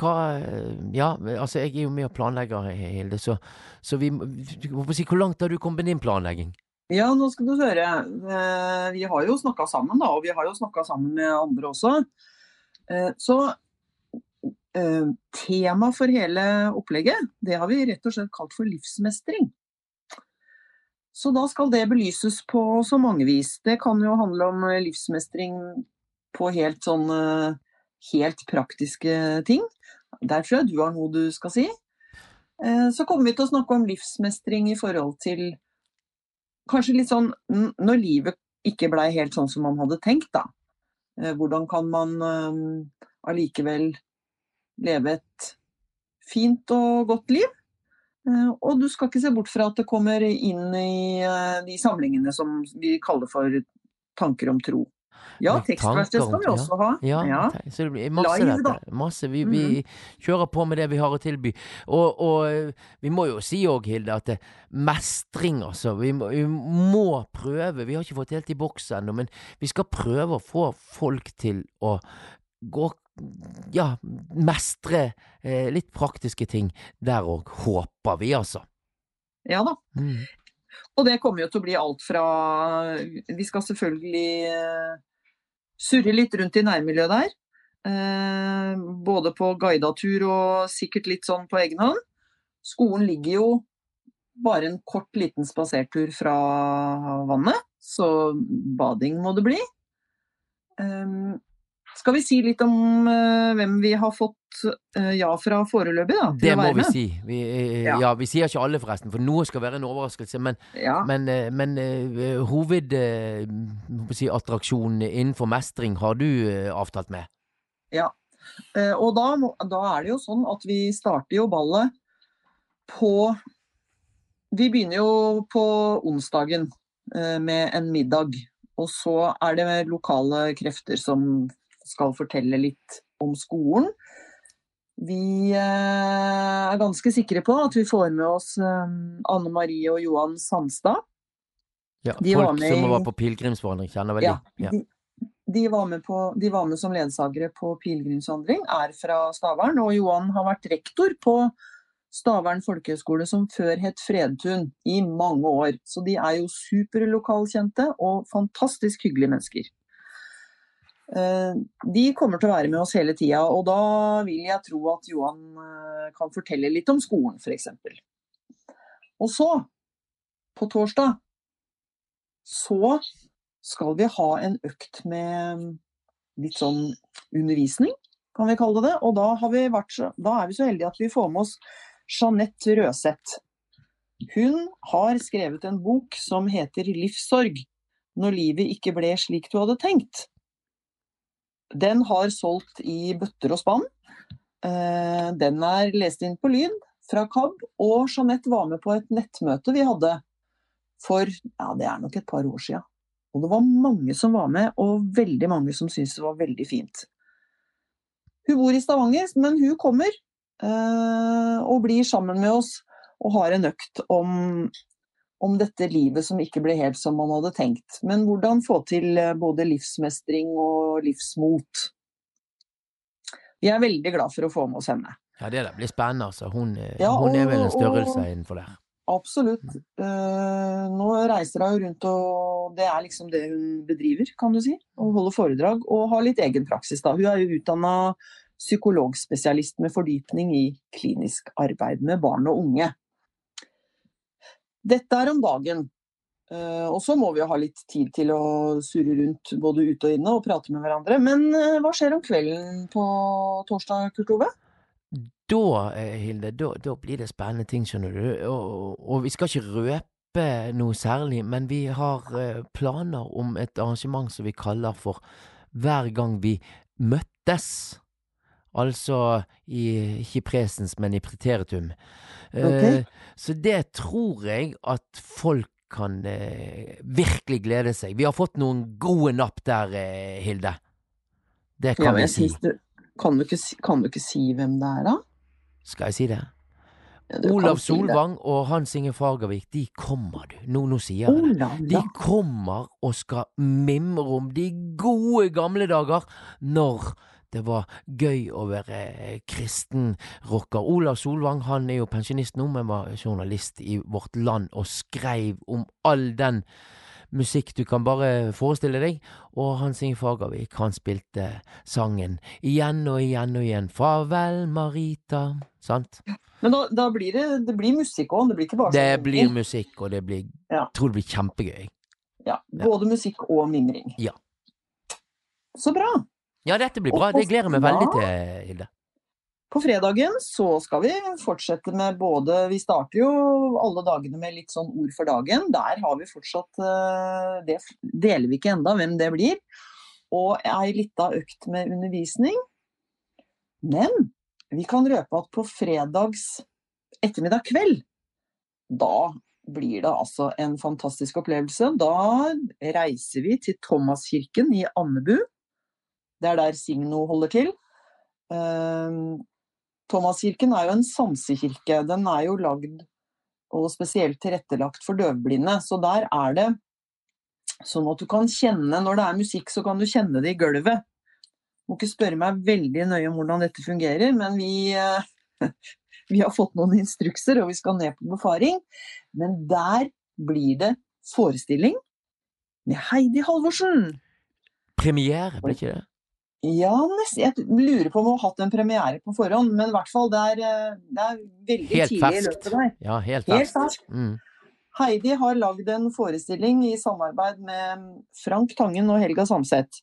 Hva Ja, altså jeg er jo med og planlegger, Hilde, så, så vi si, Hvor langt har du kommet med din planlegging? Ja, nå skal du høre. Eh, vi har jo snakka sammen, da, og vi har jo snakka sammen med andre også. Eh, så eh, tema for hele opplegget, det har vi rett og slett kalt for livsmestring. Så da skal det belyses på så mange vis. Det kan jo handle om eh, livsmestring på helt sånn helt praktiske ting. Der tror jeg du har noe du skal si. Eh, så kommer vi til å snakke om livsmestring i forhold til kanskje litt sånn når livet ikke blei helt sånn som man hadde tenkt, da. Eh, hvordan kan man allikevel leve et fint og godt liv? Eh, og du skal ikke se bort fra at det kommer inn i eh, de samlingene som vi kaller for tanker om tro. Ja, tekstverksted skal vi også ha. Ja, ja. så det blir masse Live, da. Masse. Vi, vi, mm. kjører på med det vi har å tilby. Og, og eh, vi må jo si òg, Hilde, at det, mestring, altså. Vi må, vi må, prøve. Vi har ikke fått helt i boks ennå, men vi skal prøve å få folk til å gå ja, mestre eh, litt praktiske ting der òg, håper vi, altså. Ja da. Mm. Og det kommer jo til å bli alt fra Vi skal selvfølgelig eh, surre litt rundt i nærmiljøet der. Eh, både på guida tur og sikkert litt sånn på egen hånd. Skolen ligger jo bare en kort, liten spasertur fra vannet, så bading må det bli. Um, skal vi si litt om uh, hvem vi har fått uh, ja fra foreløpig, da? Det må vi si. Vi, uh, ja. ja. Vi sier ikke alle, forresten, for noe skal være en overraskelse. Men, ja. men, men hovedattraksjonen innenfor mestring har du avtalt med? Ja. Og da, da er det jo sånn at vi starter jo ballet på Vi begynner jo på onsdagen med en middag. Og så er det lokale krefter som skal fortelle litt om skolen. Vi eh, er ganske sikre på at vi får med oss eh, Anne Marie og Johan Sandstad. Ja, De var folk med som var på pilegrimsvandring, kjenner vel Ja, de. Ja. de, de, var med på, de var med som ledsagere på pilegrimsvandring, er fra Stavern. Og Johan har vært rektor på Stavern folkehøgskole, som før het Fredtun, i mange år. Så de er jo superlokalkjente og fantastisk hyggelige mennesker. Eh, De kommer til å være med oss hele tida, og da vil jeg tro at Johan eh, kan fortelle litt om skolen, f.eks. Og så, på torsdag, så skal vi ha en økt med litt sånn undervisning, kan vi kalle det. Og da, vært da er vi så heldige at vi får med oss Jeanette Røseth. Hun har skrevet en bok som heter 'Livssorg når livet ikke ble slik du hadde tenkt'. Den har solgt i bøtter og spann. Eh, Den er lest inn på lyd fra KAB, og Jeanette var med på et nettmøte vi hadde for ja, det er nok et par år siden. Og det var mange som var med, og veldig mange som syntes det var veldig fint. Hun bor i Stavanger, men hun kommer eh, og blir sammen med oss og har en økt om, om dette livet som ikke ble helt som man hadde tenkt. Men hvordan få til eh, både livsmestring og livsmot. Vi er veldig glad for å få med oss henne. Ja, det der blir spennende, altså. Hun, ja, og, hun er vel en størrelse og- innenfor der. Absolutt. Uh, nå reiser hun rundt, og det er liksom det hun bedriver, kan du si. Å holde foredrag og ha litt egen praksis, da. Hun er jo utdanna psykologspesialist med fordypning i klinisk arbeid med barn og unge. Dette er om dagen. Eh, og så må vi jo ha litt tid til å surre rundt både ute og inne og prate med hverandre. Men eh, hva skjer om kvelden på torsdag, Kurt Ove? Da, eh, Hilde, da, da blir det spennende ting, skjønner du. Og, og vi skal ikke røpe noe særlig, men vi har planer om et arrangement som vi kaller for Hver gang vi møttes. Altså i, ikke i presens, men i preteritum. Okay. Så det tror jeg at folk kan eh, virkelig glede seg. Vi har fått noen gode napp der, eh, Hilde. Det kan Ja, vi si. synes Kan du, ikke, kan du ikke si hvem det er, da? Skal jeg si det? Ja, Olav Solvang si og Hans Inge Fagervik, de kommer, du. Nå, nå sier jeg det. De kommer og skal mimre om de gode gamle dager når det var gøy å være kristen rocker. Olav Solvang han er jo pensjonist nå, men var journalist i Vårt Land og skreiv om all den musikk du kan bare forestille deg. Og Hans Inge Fagervik, han spilte sangen igjen og igjen og igjen. Farvel, Marita. Sant? Men da, da blir det, det blir musikk òg, det blir ikke bare Det sånn blir musikk, og det blir Ja. tror det blir kjempegøy. Ja, både musikk og mimring. Ja. Så bra. Ja, dette blir bra. på- Det gleder jeg meg veldig til, Hilde. På fredagen så skal vi fortsette med både Vi starter jo alle dagene med litt sånn ord for dagen. Der har vi fortsatt eh, Det deler vi ikke enda hvem det blir. Og ei lita økt med undervisning. Men vi kan røpe at på fredags ettermiddag kveld, da blir det altså en fantastisk opplevelse. Da reiser vi til Thomaskirken i Andebu. Det er der Signo holder til. Um, Thomaskirken er jo en sansekirke. Den er jo lagd og spesielt tilrettelagt for døvblinde. Så der er det sånn at du kan kjenne Når det er musikk, så kan du kjenne det i gulvet. Må ikke spørre meg veldig nøye om hvordan dette fungerer, men vi, eh, vi har fått noen instrukser, og vi skal ned på befaring. Men der blir det forestilling med Heidi Halvorsen. Premiere, blir ikke det? Ja, jeg lurer på om hun har hatt en premiere på forhånd, men i hvert fall det er, eh, det er veldig Helt tidlig i ferskt. løpet der. Ja, helt Helt ferskt. ferskt. Mm. Heidi har lagd en forestilling i samarbeid med Frank Tangen og Helga Samset.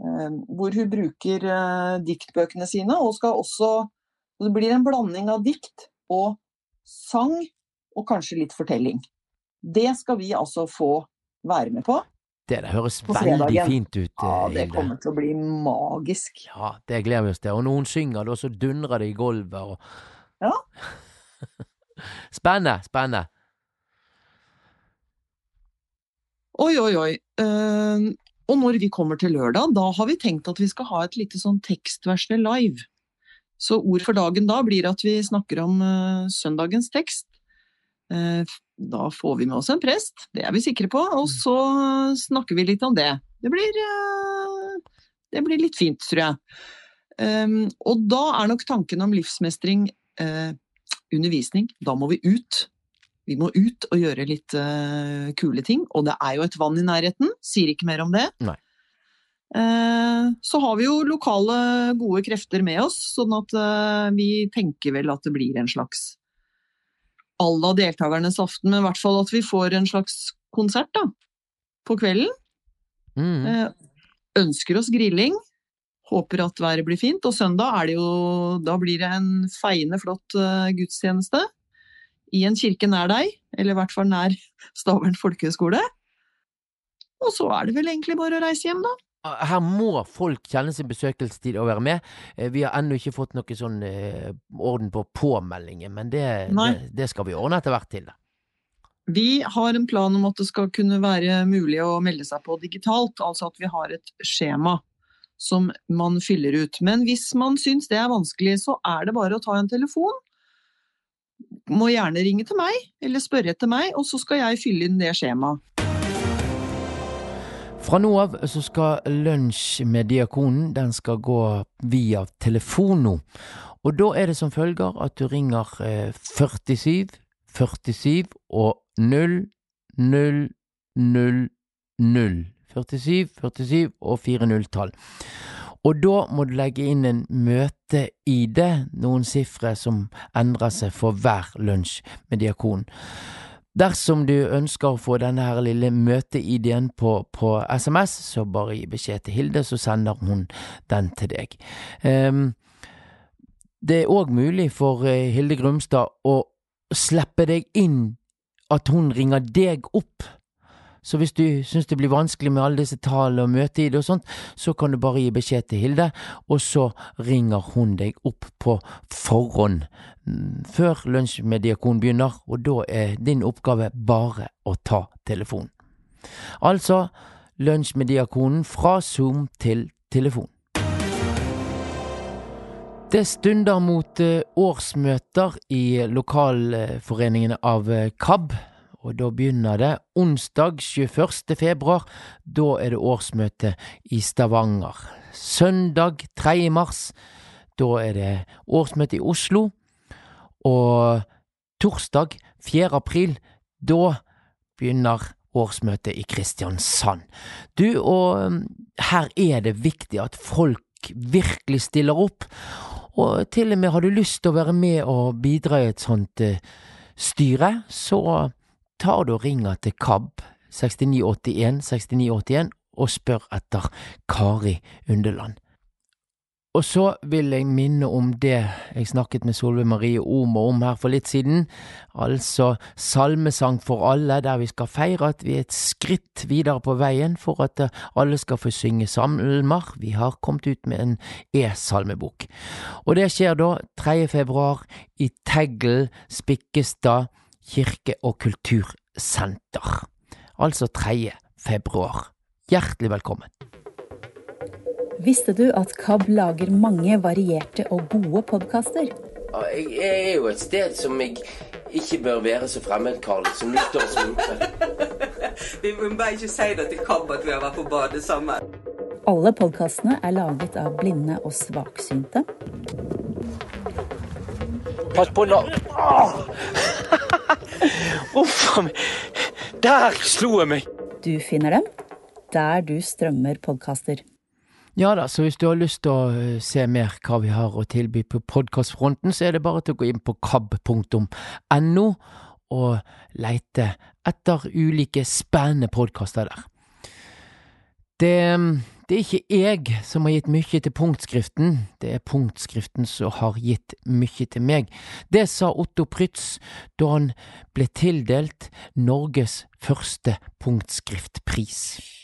eh, Hvor hun bruker eh, diktbøkene sine, og skal også Det blir en blanding av dikt og sang, og kanskje litt fortelling. Det skal vi altså få være med på. Det, det høres veldig fint ut, Ja, det Hilde. kommer til å bli magisk. Ja, det gleder vi oss til. Og når hun synger, da, så dundrer det i gulvet og Ja. Spennende, spennende. Oi, oi, oi. Uh, og når vi kommer til lørdag, da har vi tenkt at vi skal ha et lite sånn tekstversle live. Så ord for dagen da blir at vi snakker om uh, søndagens tekst. Eh, da får vi med oss en prest, det er vi sikre på, og så snakker vi litt om det. Det blir, eh, det blir litt fint, tror jeg. Um, og da er nok tanken om livsmestring eh, undervisning. Da må vi ut. Vi må ut og gjøre litt kule ting. Og det er jo et vann i nærheten, sier ikke mer om det. Nei. Så har vi jo lokale gode krefter med oss, sånn at vi tenker vel at det blir en slags à la deltakernes aften, men i hvert fall at vi får en slags konsert da, på kvelden. Mm. Eh, ønsker oss grilling. Håper at været blir fint. Og søndag er det jo Da blir det en feiende flott uh, gudstjeneste. I en kirke nær deg, eller i hvert fall nær Stavern folkehøgskole. Og så er det vel egentlig bare å reise hjem, da. Her må folk kjenne sin besøkelsestid og være med. Eh, Vi har ennå ikke fått noe sånn eh, orden på påmeldingen, men det, det, det skal vi ordne etter hvert til. Vi har en plan om at det skal kunne være mulig å melde seg på digitalt, altså at vi har et skjema som man fyller ut. Men hvis man syns det er vanskelig, så er det bare å ta en telefon. Må gjerne ringe til meg, eller spørre etter meg, og så skal jeg fylle inn det skjemaet. Fra nå av så skal lunsj med diakonen den skal gå via telefon nå. Og da er det som følger at du ringer eh, 47 47 og 0 0 0 0. 47 47 og 40-tall. Og da må du legge inn en møte-ID, noen sifre som endrer seg for hver lunsj med diakon. Dersom du ønsker å få denne her lille møte-ID-en på, på SMS, så bare gi beskjed til Hilde, så sender hun den til deg. Um, det er òg mulig for eh, Hilde Grumstad å slippe deg inn at hun ringer deg opp. Så hvis du syns det blir vanskelig med alle disse tallene og møte-ID og sånt, så kan du bare gi beskjed til Hilde, og så ringer hun deg opp på forhånd før lunsj med diakon begynner, og da er din oppgave bare å ta telefonen. Altså lunsj med diakonen fra Zoom til telefon. Det stunder mot eh, årsmøter i lokalforeningene av eh, KAB, og da begynner det onsdag 21. februar. Da er det årsmøte i Stavanger. Søndag 3. mars, da er det årsmøte i Oslo. Og torsdag 4. april, da begynner årsmøtet i Kristiansand. Du, og um, her er det viktig at folk virkelig stiller opp. Og til og med har du lyst til å være med og bidra i et sånt eh, styre, så tar du og ringer til KAB 6981 6981 og spør etter Kari Undeland. Og så vil jeg minne om det jeg snakket med Solveig Marie Omo om her for litt siden, altså Salmesang for alle, der vi skal feire at vi er et skritt videre på veien for at eh, alle skal få synge salmer. Vi har kommet ut med en e-salmebok. Og det skjer da 3. februar i Teggel, Spikkestad kirke- og kultursenter. Altså 3. februar. Hjertelig velkommen. Visste du at KAB lager mange varierte og gode podkaster? Jeg er jo et sted som jeg ikke bør være så fremmedkarlig som nyttårsvinter. Vi må bare ikke si det til KAB at vi har vært på badet sammen. Alle podkastene er laget av blinde og svaksynte. Pass på nå. Uff a meg. Der slo jeg meg. Du finner dem der du strømmer podkaster. Ja da, så hvis du har lyst til å eh, se mer hva vi har å tilby på podkastfronten, så er det bare til å gå inn på kab.no og leite etter ulike spennende podkaster der. Det, det er ikke jeg som har gitt mye til punktskriften, det er punktskriften som har gitt mye til meg. Det sa Otto Prytz da han ble tildelt Norges første punktskriftpris.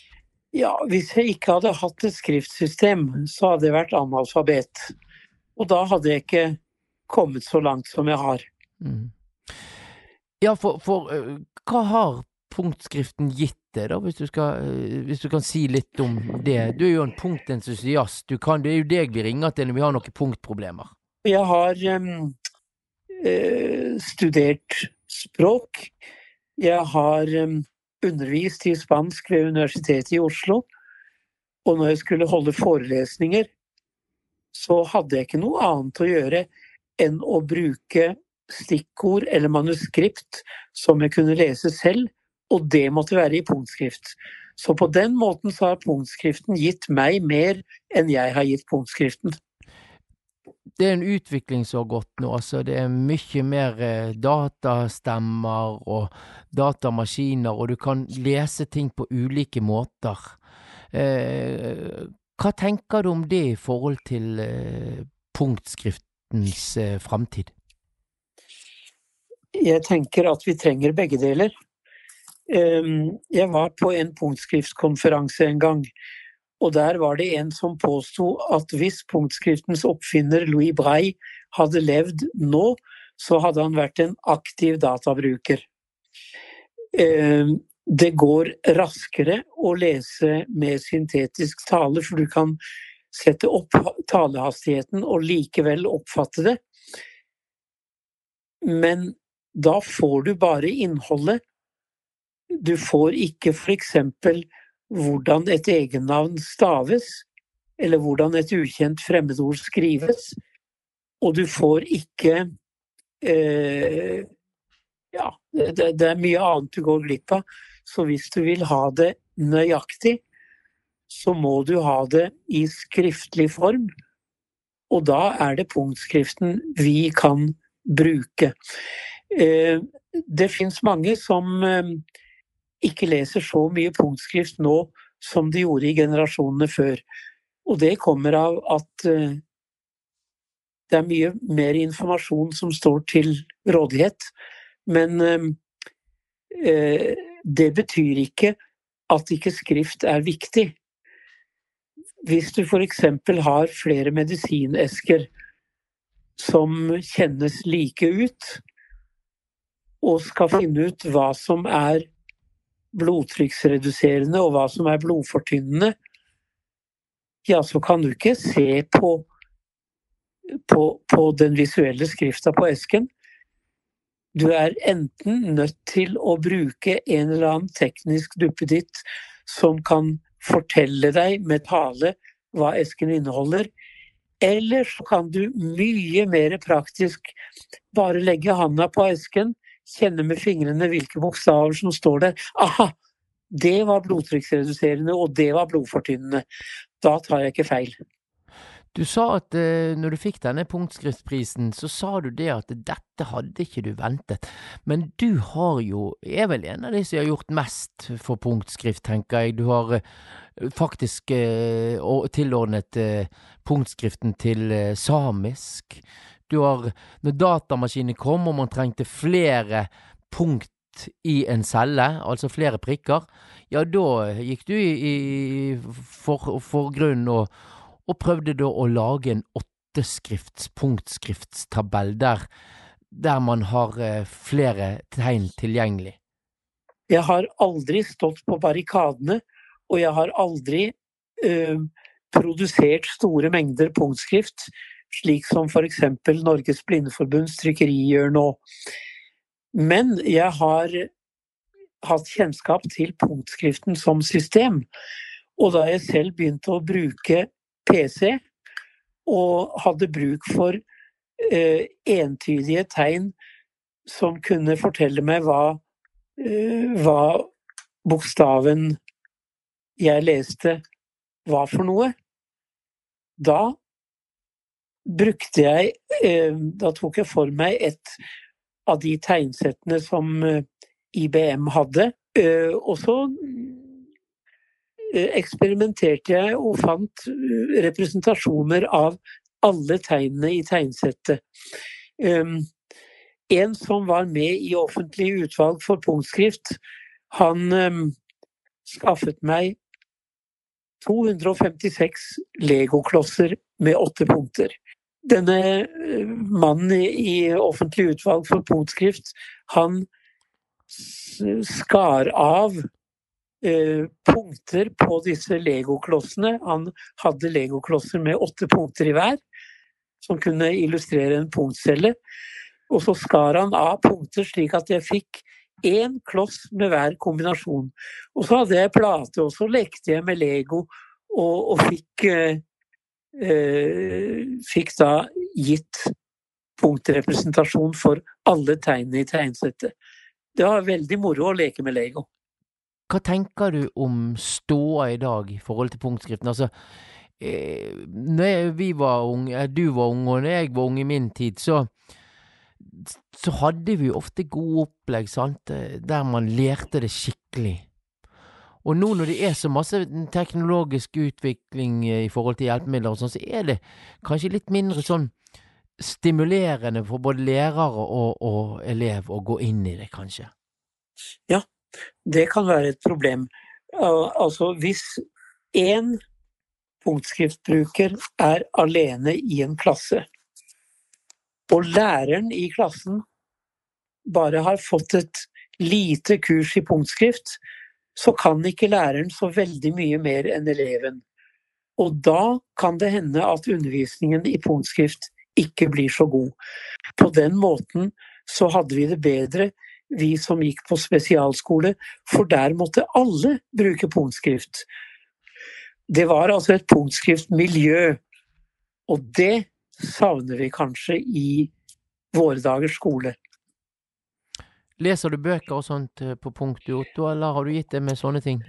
Ja, hvis jeg ikke hadde hatt et skriftsystem, så hadde jeg vært analfabet. Og da hadde jeg ikke kommet så langt som jeg har. Mm. Ja, for, for uh, hva har punktskriften gitt deg, da, hvis du, skal, uh, hvis du kan si litt om det? Du er jo en punktentusiast. Du kan, det er jo deg vi ringer til når vi har noen punktproblemer. Jeg har um, studert språk. Jeg har um, undervist i spansk ved Universitetet i Oslo. Og når jeg skulle holde forelesninger, så hadde jeg ikke noe annet å gjøre enn å bruke stikkord eller manuskript som jeg kunne lese selv, og det måtte være i punktskrift. Så på den måten så har punktskriften gitt meg mer enn jeg har gitt punktskriften. Det er en utvikling som har gått nå. altså Det er mye mer eh, datastemmer og datamaskiner, og du kan lese ting på ulike måter. Eh, hva tenker du om det i forhold til eh, punktskriftens eh, framtid? Jeg tenker at vi trenger begge deler. Um, jeg var på en punktskriftskonferanse en gang, og der var det en som påsto at hvis punktskriftens oppfinner Louis Brey hadde levd nå, så hadde han vært en aktiv databruker. Um, det går raskere å lese med syntetisk tale, for du kan sette opp talehastigheten og likevel oppfatte det. Men da får du bare innholdet. Du får ikke f.eks. hvordan et egennavn staves, eller hvordan et ukjent fremmedord skrives. Og du får ikke eh, Ja, det, det, er mye annet du går glipp av. Så hvis du vil ha det nøyaktig, så må du ha det i skriftlig form. Og da er det punktskriften vi kan bruke. Eh, det fins mange som eh, ikke leser så mye punktskrift nå som de gjorde i generasjonene før. Og det kommer av at eh, det er mye mer informasjon som står til rådighet. Men det betyr ikke at ikke skrift er viktig. Hvis du f.eks. har flere medisinesker som kjennes like ut, og skal finne ut hva som er blodtrykksreduserende og hva som er blodfortynnende, ja, så kan du ikke se på, på, på den visuelle skrifta på esken. Du er enten nødt til å bruke en eller annen teknisk duppeditt som kan fortelle deg med tale hva esken inneholder, eller så kan du mye mer praktisk bare legge handa på esken, kjenne med fingrene hvilke bokstaver som står der. Aha! Det var blodtrykksreduserende, og det var blodfortynnende. Da tar jeg ikke feil. Du sa at uh, når du fikk denne punktskriftprisen, så sa du det at dette hadde ikke du ventet. Men du har jo, er vel en av de som har gjort mest for punktskrift, tenker jeg. Du har uh, faktisk uh, tilordnet punktskriften til samisk. Du har, når datamaskinen kom og man trengte flere punkt i en celle, altså flere prikker, ja, da gikk du i, i for, og og prøvde da å lage en åtteskrifts punktskriftstabell der, der man har eh, flere tegn tilgjengelig. Jeg har aldri stått på barrikadene, og jeg har aldri uh, produsert store mengder punktskrift, slik som f.eks. Norges Blindeforbunds trykkeri gjør nå. Men jeg har hatt kjennskap til punktskriften som system. Og da jeg selv begynte å bruke PC og hadde bruk for eh, entydige tegn som kunne fortelle meg hva, eh, hva bokstaven jeg leste var for noe. Da brukte jeg eh, Da tok jeg for meg et av de tegnsettene som eh, IBM hadde. Eh, og så eksperimenterte jeg og fant representasjoner av alle tegnene i tegnsettet. Um, en som var med i offentlig utvalg for punktskrift, han um, skaffet meg 256 legoklosser med åtte punkter. Denne eh, mannen i, offentlig utvalg for punktskrift, han skar av eh, punkter på disse legoklossene. Han hadde legoklosser med åtte punkter i hver, som kunne illustrere en punktcelle. Og så skar han av punkter slik at jeg fikk én kloss med hver kombinasjon. Og så hadde jeg plate, og så lekte jeg med Lego og, og fikk, eh, fikk da gitt punktrepresentasjon for alle tegnene i tegnsettet. Det var veldig moro å leke med Lego. Hva tenker du om ståa i dag i forhold til punktskriften? Altså, eh, når vi var unge, eh, du var ung, og når jeg var ung i min tid, så så hadde vi ofte gode opplegg, sant, eh, der man lærte det skikkelig. Og nå når det er så masse teknologisk utvikling eh, i forhold til hjelpemidler og sånn, så er det kanskje litt mindre sånn stimulerende for både lærere og, og elev å gå inn i det, kanskje. Ja, det kan være et problem. Altså hvis én punktskriftbruker er alene i en klasse, og læreren i klassen bare har fått et lite kurs i punktskrift, så kan ikke læreren så veldig mye mer enn eleven. Og da kan det hende at undervisningen i punktskrift ikke blir så god. På den måten så hadde vi det bedre, vi som gikk på spesialskole, for der måtte alle bruke punktskrift. Det var altså et punktskriftmiljø, og det savner vi kanskje i våre dagers skole. Leser du bøker og sånt eh, på punkt, Otto, eller har du gitt det med sånne ting?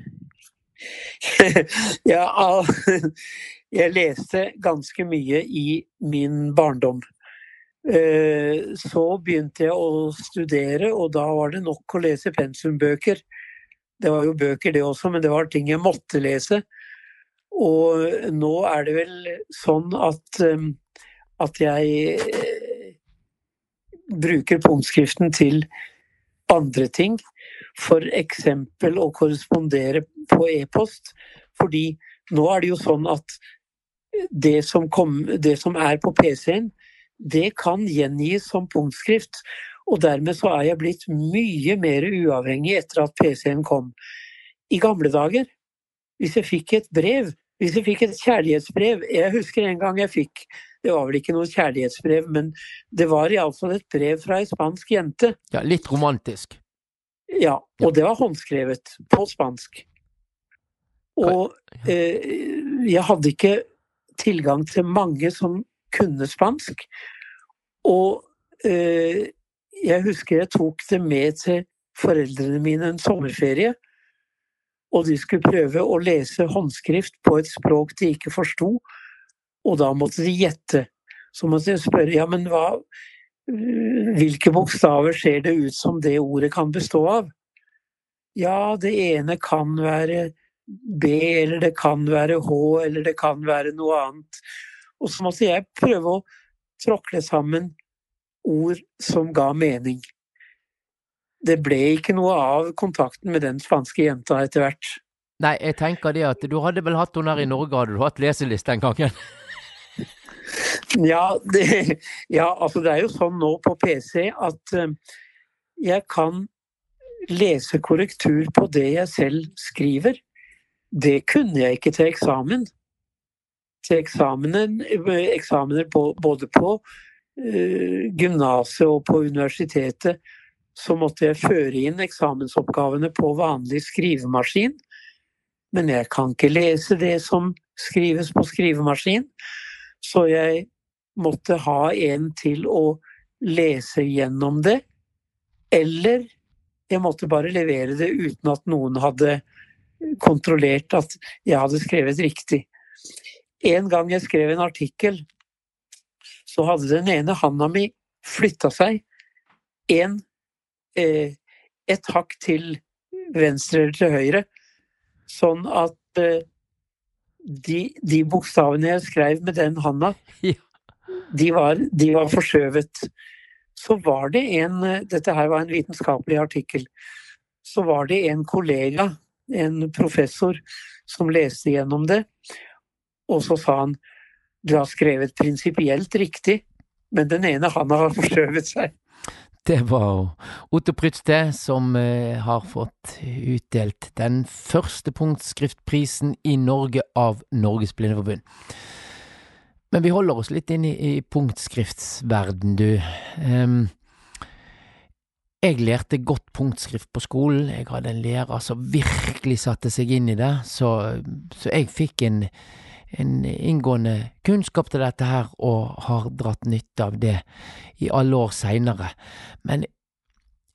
ja, jeg leste ganske mye i min barndom. Eh, Så begynte jeg å studere, og da var det nok å lese pensumbøker. Det var jo bøker det også, men det var ting jeg måtte lese. Og nå er det vel sånn at, eh, at jeg bruker punktskriften til andre ting. Eksempel å korrespondere på e-post. Fordi nå er det jo sånn at det som, kom, det som er på PC-en, det kan gjengis som punktskrift. Og dermed så er jeg blitt mye mer uavhengig etter at PC-en kom. I gamle dager, hvis jeg fikk et brev, hvis jeg fikk et kjærlighetsbrev Jeg husker en gang jeg fikk Det var vel ikke noe kjærlighetsbrev, men det var iallfall et brev fra ei spansk jente. Ja, litt romantisk. Ja, og det var håndskrevet på spansk. Og eh, jeg hadde ikke tilgang til mange som kunne spansk. Og eh, jeg husker jeg tok det med til foreldrene mine en sommerferie. Og de skulle prøve å lese håndskrift på et språk de ikke forsto. Og da måtte de gjette. Så måtte jeg spørre ja, men hva, hvilke bokstaver ser det ut som det ordet kan bestå av? Ja, det ene kan være B, eller det kan være H, eller det kan være noe annet. Og så måtte jeg prøve å tråkle sammen ord som ga mening. Det ble ikke noe av kontakten med den spanske jenta etter hvert. Nei, jeg tenker det at du hadde vel hatt henne her i Norge, hadde du hatt leseliste den gangen? Ja, det, ja, altså det er jo sånn nå på PC at eh, jeg kan lese korrektur på det jeg selv skriver. Det kunne jeg ikke til eksamen. Til eksamenen, eh, eksamener på, både på uh, gymnaset og på universitetet, så måtte jeg føre inn eksamensoppgavene på vanlig skrivemaskin. Men jeg kan ikke lese det som skrives på skrivemaskin. Så jeg måtte ha en til å lese gjennom det. Eller jeg måtte bare levere det uten at noen hadde kontrollert at jeg hadde skrevet riktig. En gang jeg skrev en artikkel, så hadde den ene handa mi flytta seg en, eh, et hakk til venstre eller til høyre, sånn at eh, de, de bokstavene jeg skrev med den handa, de var, de var forskjøvet. Så var det en Dette her var en vitenskapelig artikkel. Så var det en kollega en professor som leste gjennom det, og så sa han du har skrevet prinsipielt riktig, men den ene handa har forskjøvet seg. Det var Otto Prytz det, som eh, har fått utdelt den første punktskriftprisen i Norge av Norges Blindeforbund. Men vi holder oss litt inne i, i punktskriftsverden, du. Um, jeg lærte godt punktskrift på skolen. Jeg hadde en lærer som virkelig satte seg inn i det, så, så jeg fikk en, en inngående kunnskap til dette her, og har dratt nytte av det i alle år seinere. Men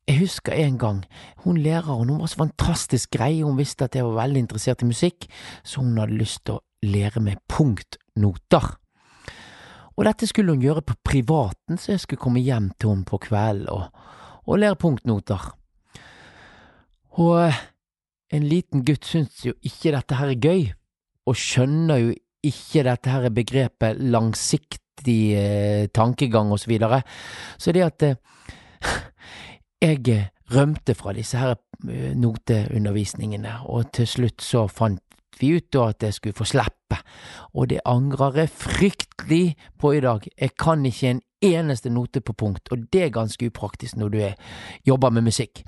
jeg husker en gang, hun læreren hun var så fantastisk grei, hun visste at jeg var veldig interessert i musikk, så hun hadde lyst til å lære meg punktnoter. Og dette skulle hun gjøre på privaten, så jeg skulle komme hjem til henne på kvelden og, og lære punktnoter. Og en liten gutt syns jo ikke dette her er gøy, og skjønner jo ikke dette her begrepet langsiktig eh, tankegang og så videre. Så det at eh, jeg rømte fra disse her eh, noteundervisningene, og til slutt så fant vi ut da at jeg skulle få slippe, og det angrer jeg fryktelig på i dag. Jeg kan ikke en eneste note på punkt, og det er ganske upraktisk når du er, jobber med musikk.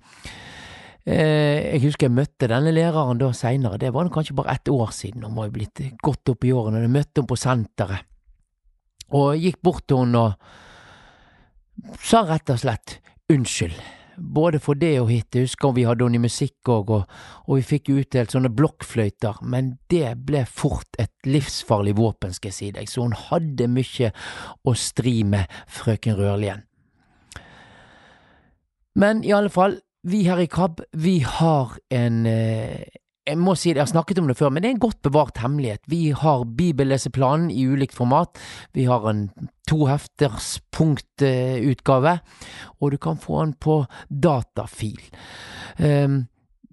Eh, jeg husker jeg møtte denne læreren da seinere, det var kanskje bare ett år siden, hun var jo blitt godt opp i årene, jeg møtte henne på senteret, og gikk bort til henne og sa rett og slett unnskyld både for det og hit. Jeg husker vi hadde henne i musikk òg, og, og, vi fikk utdelt sånne blokkfløyter, men det ble fort et livsfarlig våpen, skal jeg si deg, så hun hadde mye å stri med, frøken Rørlien. Men i alle fall, vi her i KAB, vi har en eh, jeg må si det, jeg har snakket om det før, men det er en godt bevart hemmelighet. Vi har bibelleseplanen i ulikt format. Vi har en tohefters punktutgave, og du kan få den på datafil. Um,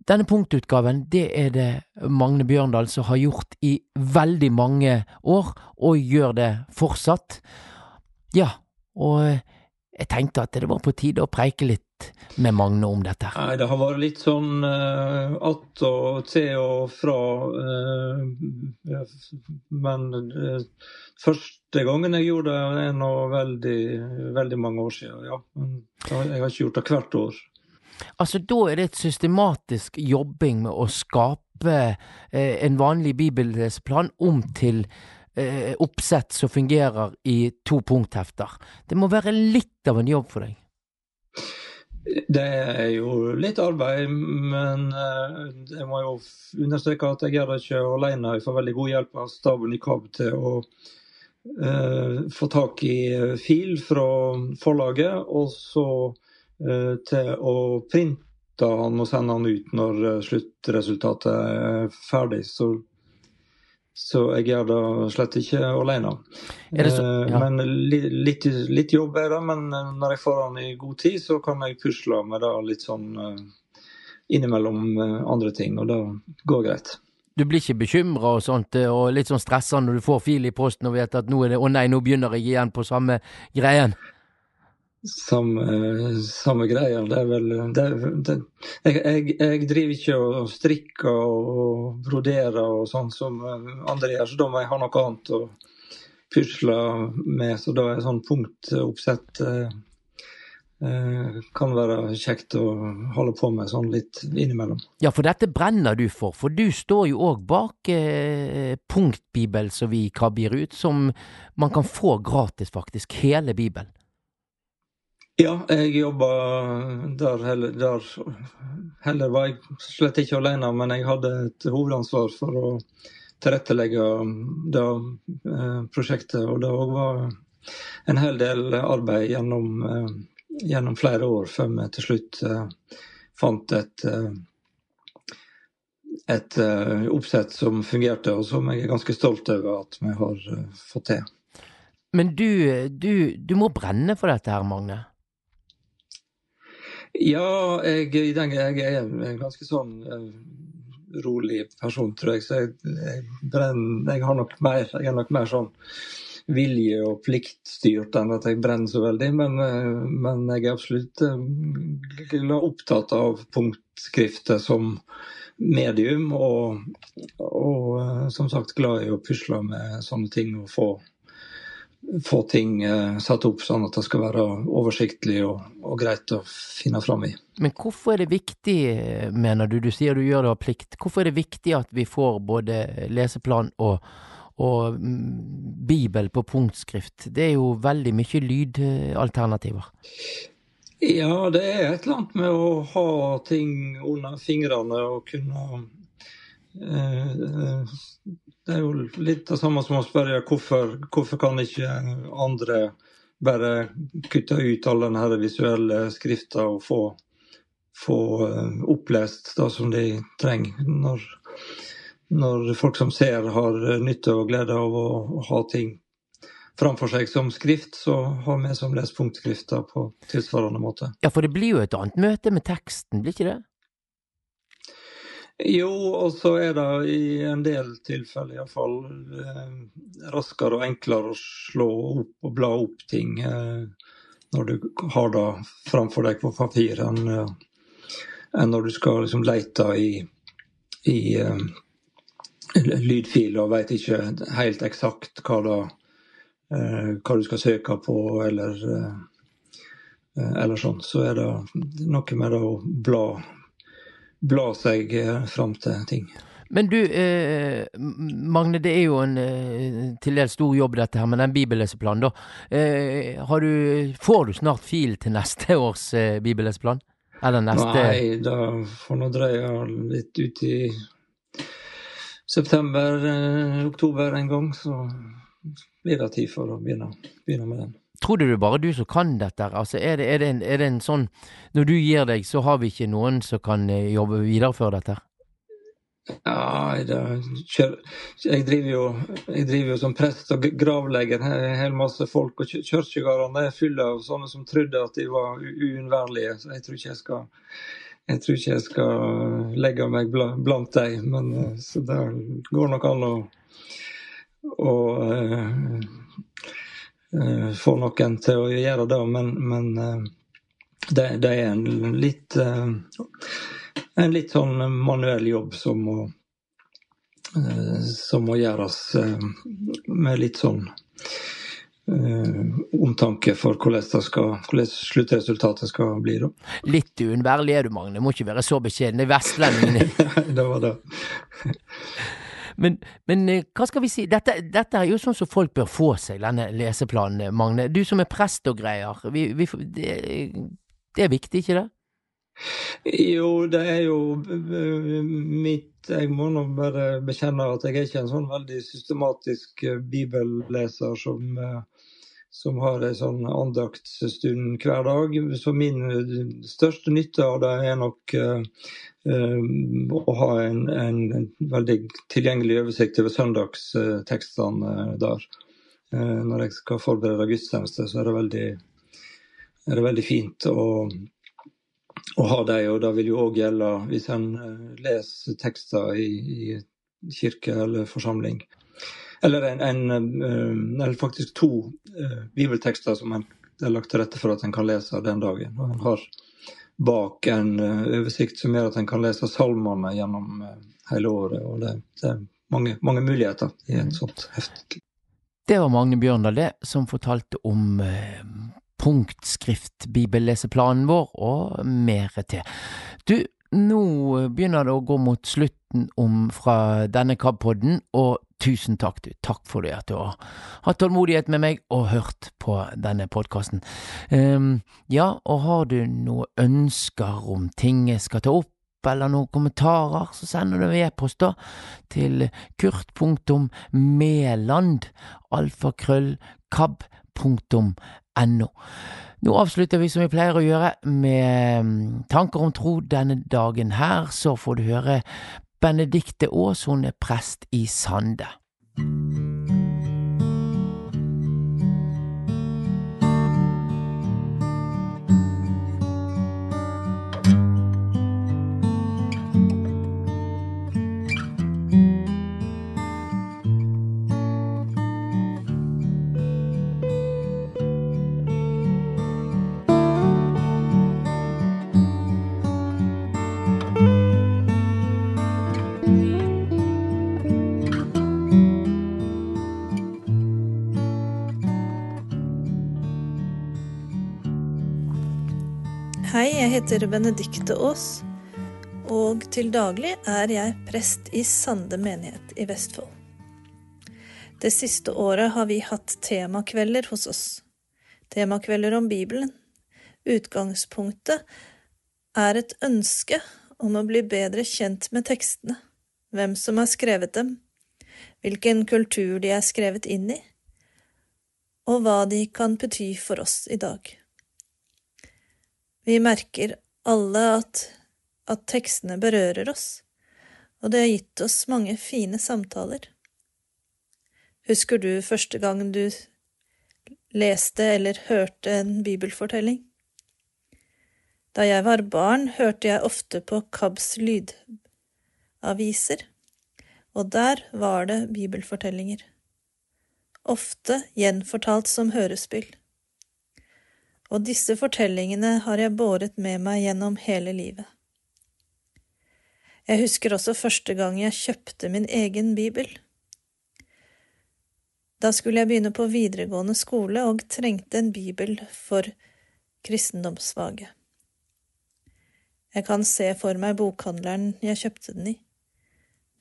denne punktutgaven det er det Magne Bjørndal som har gjort i veldig mange år, og gjør det fortsatt. Ja, og jeg tenkte at det var på tide å preike litt med Magne om dette? Nei, Det har vært litt sånn uh, att og til og fra. Uh, men uh, første gangen jeg gjorde det, er nå veldig, veldig mange år siden. Ja. Men jeg har ikke gjort det hvert år. Altså, da er det et systematisk jobbing med å skape en vanlig bibelplan om til eh, oppsett som fungerer i to punkthefter. Det må være litt av en jobb for deg? Det er jo litt arbeid, men eh, jeg må jo understreke at jeg gjør det ikke alene. Jeg får veldig god hjelp av staben i KAB til å uh, få tak i fil fra forlaget, og så uh, til å printe han og sende han ut når sluttresultatet er ferdig. Så så jeg gjør det slett ikke alene. Så, eh, ja. Men litt, litt, jobb er det, men eh, når jeg får den i god tid, så kan jeg pusle med det litt sånn eh, innimellom andre ting, og det går greit. Du blir ikke bekymra og sånt, og litt sånn stressa når du får fil i posten og vet at nå er det å nei, nå begynner jeg igjen på samme greien? Samme, samme greia. Det er vel det, det, jeg, jeg, driver ikke og strikker og broderer og sånn som andre gjør, så da må jeg ha noe annet å pusle med. Så da er sånn punktoppsett eh, eh, kan være kjekt å holde på med sånn litt innimellom. Ja, for dette brenner du for, for du står jo òg bak eh, punktbibel som vi kabber ut, som man kan få gratis, faktisk. Hele Bibelen. Ja, jeg jobba der heller, der heller var jeg slett ikke alene, men jeg hadde et hovedansvar for å tilrettelegge det eh, prosjektet. Og det var en hel del arbeid gjennom, eh, gjennom flere år før vi til slutt eh, fant et, et oppsett som fungerte, og som jeg er ganske stolt over at vi har fått til. Men du, du, du må brenne for dette her, Magne? Ja, jeg, jeg, er en ganske sånn uh, rolig person, tror jeg. Så jeg, jeg, brenner, jeg, har nok mer, jeg er nok mer sånn vilje- og pliktstyrt enn at jeg brenner så veldig. Men, uh, men jeg er absolutt uh, opptatt av punktskriftet som medium. Og, og eh, som sagt glad i å pusle med sånne ting og få, få ting eh, satt opp sånn at det skal være oversiktlig og, og greit å finne fram i. Men hvorfor er det viktig, mener du, du sier du gjør det av plikt, hvorfor er det viktig at vi får både leseplan og, og mm, bibel på punktskrift? Det er jo veldig mye lydalternativer. Ja, det er et eller annet med å ha ting under fingrene og kunne eh, Det er jo litt det samme som å spørre hvorfor, hvorfor kan ikke andre bare kutte ut all den visuelle skrifta og få, få eh, opplest det som de trenger. Når, når folk som ser har nytte og glede av å ha ting framfor seg som skrift, så har vi som leser punktskrifter på tilsvarende måte. Ja, for det blir jo et annet møte med teksten, blir ikke det? Jo, og så er det i en del tilfeller iallfall eh, raskere og enklere å slå opp og bla opp ting eh, når du har det framfor deg på papir, enn, eh, når du skal liksom lete i, i lydfiler og veit ikke helt eksakt hva Eh, hva du skal søke på, eller, eller sånn, så er det noe med det å bla, bla seg eh, fram til ting. Men du, eh, Magne, det er jo en eh, til dels stor jobb dette her med den bibelleseplanen, da. Eh, du, får du snart fil til neste års eh, bibelleseplan? Eller neste Nei, da får nå dreie litt ut i september, oktober en gang, så blir det tid for å begynne, begynne med den. Tror du det er bare du som kan dette? Altså, er, det, er, det en, er, det, en, sånn Når du gir deg, så har vi ikke noen som kan eh, jobbe videre for dette? Ja, jeg, driver jo, jeg driver jo som prest og gravlegger en hel masse folk. Og kirkegårdene er fulle av sånne som trodde at de var uunnværlige. Så jeg tror ikke jeg skal jeg tror ikke jeg skal legge meg blant dem. Men eh, så det går nok an å og uh, uh, få noen til å gjøre det, men, men uh, det, det, er en litt en litt sånn manuell jobb som må, som må gjøres med litt sånn omtanke for hvordan, skal, hvordan, sluttresultatet skal bli. Da. Litt uunnværlig er du, Magne. Må ikke være så beskjeden. Det er vestlendingene. det var det. Men, men, eh, hva skal vi si, dette, dette, er jo sånn som folk bør få seg, denne leseplanen, Magne. Du som er prest og greier, vi, vi, det, det, er viktig, ikke det? Jo, det er jo eh, mitt Jeg må nå bare bekjenne at jeg er ikke en sånn veldig systematisk eh, bibelleser som som har en sånn andaktsstund hver dag. Så min største nytte av det er nok Ehm, å ha en, en, veldig tilgjengelig oversikt over søndagstekstene eh, der. Eh, når jeg skal forberede gudstjeneste, så er det veldig, er det veldig fint å, å ha dem. Og det vil jo òg gjelde hvis en eh, leser tekster i, i kirke eller forsamling. Eller, en, eller faktisk to bibeltekster som en, er lagt til rette for at en kan lese den dagen. Og en har bak en uh, oversikt som gjør at en kan lese salmene gjennom hele året. og Det, det er mange, mange, muligheter i et sånt heft. Det var Magne Bjørndal, det, som fortalte om punktskrift-bibelleseplanen vår, og mer til. Du, nå begynner det å gå mot slutten om fra denne KAB-podden, og tusen takk, du. Takk for det at du har hatt tålmodighet med meg og hørt på denne podkasten. Um, ehm, ja, og har du noen ønsker om ting jeg skal ta opp, eller noen kommentarer, så sender du e-post da til kurt.meland, alfakrøll, kab.no. Nå avslutter vi som vi pleier å gjøre, med mm, tanker om tro denne dagen her. Så får du høre Benedikte Aas, hun er prest i Sande. Jeg heter Benedikte Aas, og til daglig er jeg prest i Sande menighet i Vestfold. Det siste året har vi hatt temakvelder hos oss. Temakvelder om Bibelen. Utgangspunktet er et ønske om å bli bedre kjent med tekstene, hvem som har skrevet dem, hvilken kultur de er skrevet inn i, og hva de kan bety for oss i dag. Vi merker alle at, at tekstene berører oss, og det har gitt oss mange fine samtaler. Husker du første gang du leste eller hørte en bibelfortelling? Da jeg var barn, hørte jeg ofte på KABs lydaviser, og der var det bibelfortellinger. Ofte gjenfortalt som hørespill. Og disse fortellingene har jeg båret med meg gjennom hele livet. Jeg husker også første gang jeg kjøpte min egen bibel. Da skulle jeg begynne på videregående skole og trengte en bibel for kristendomsfaget. Jeg kan se for meg bokhandleren jeg kjøpte den i,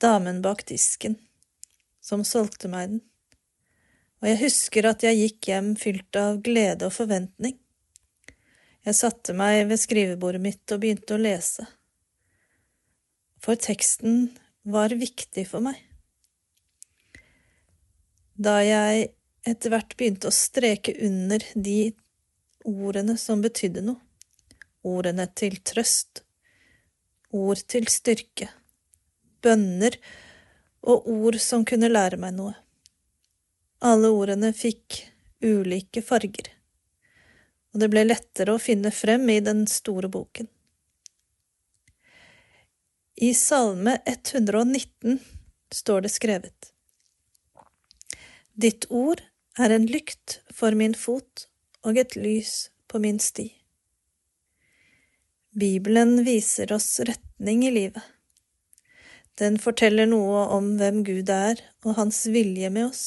damen bak disken, som solgte meg den, og jeg husker at jeg gikk hjem fylt av glede og forventning. Jeg satte meg ved skrivebordet mitt og begynte å lese, for teksten var viktig for meg. Da jeg etter hvert begynte å streke under de ordene som betydde noe, ordene til trøst, ord til styrke, bønner og ord som kunne lære meg noe. Alle ordene fikk ulike farger, og det ble lettere å finne frem i den store boken. I Salme 119 står det skrevet. Ditt ord er en lykt for min fot og et lys på min sti. Bibelen viser oss retning i livet. Den forteller noe om hvem Gud er og hans vilje med oss.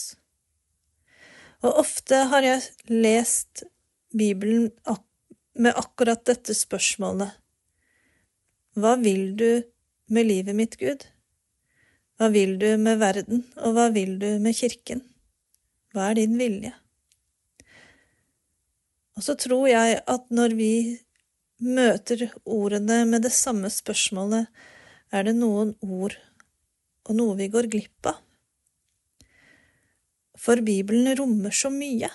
Og ofte har jeg lest Bibelen med akkurat dette spørsmålet. Hva vil du med livet mitt, Gud? Hva vil du med verden, og hva vil du med kirken? Hva er din vilje? Og så tror jeg at når vi møter ordene med det samme spørsmålet, er det noen ord og noe vi går glipp av. For Bibelen rommer så mye.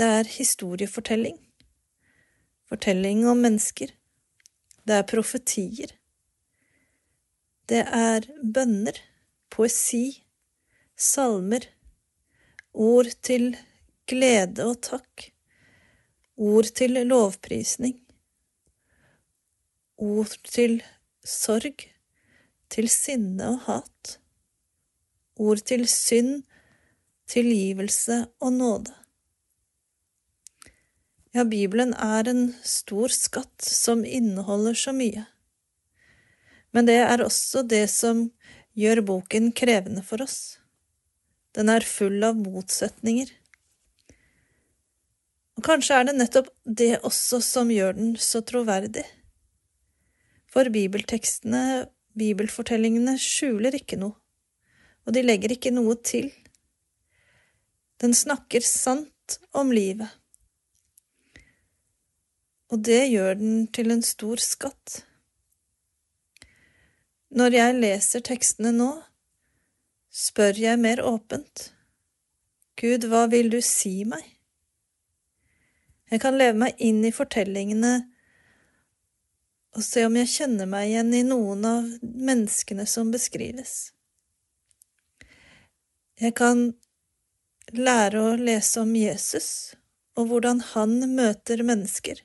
Det er historiefortelling, fortelling om mennesker, det er profetier, det er bønner, poesi, salmer, ord til glede og takk ord til lovprisning, ord til sorg, til sinne og hat, ord til synd, tilgivelse og nåde. Ja, Bibelen er en stor skatt som inneholder så mye. Men det er også det som gjør boken krevende for oss. Den er full av motsetninger. Og kanskje er det nettopp det også som gjør den så troverdig. For bibeltekstene, bibelfortellingene, skjuler ikke noe, og de legger ikke noe til. Den snakker sant om livet. Og det gjør den til en stor skatt. Når jeg leser tekstene nå, spør jeg mer åpent. Gud, hva vil du si meg? Jeg kan leve meg inn i fortellingene og se om jeg kjenner meg igjen i noen av menneskene som beskrives. Jeg kan lære å lese om Jesus og hvordan han møter mennesker.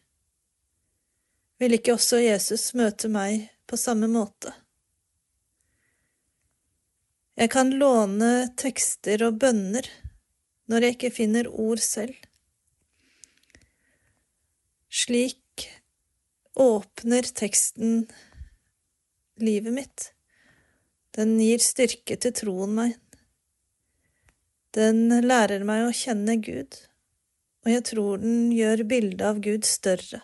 Vil ikke også Jesus møte meg på samme måte? Jeg kan låne tekster og bønner når jeg ikke finner ord selv. Slik åpner teksten livet mitt. Den gir styrke til troen meg. Den lærer meg å kjenne Gud, og jeg tror den gjør bildet av Gud større,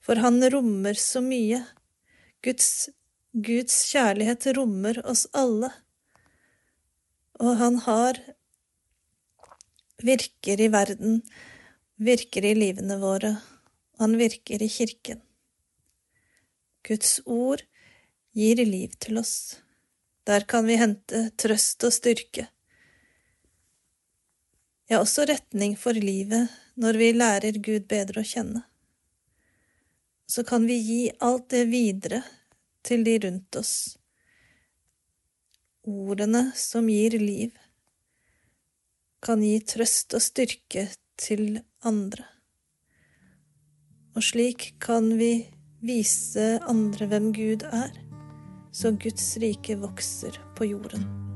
For han rommer så mye. Guds, Guds kjærlighet rommer oss alle. Og han har virker i verden, virker i livene våre. Han virker i kirken. Guds ord gir liv til oss. Der kan vi hente trøst og styrke. Ja, også retning for livet når vi lærer Gud bedre å kjenne. Så kan vi gi alt det videre til de rundt oss. Ordene som gir liv, kan gi trøst og styrke til andre. Og slik kan vi vise andre hvem Gud er, så Guds rike vokser på jorden.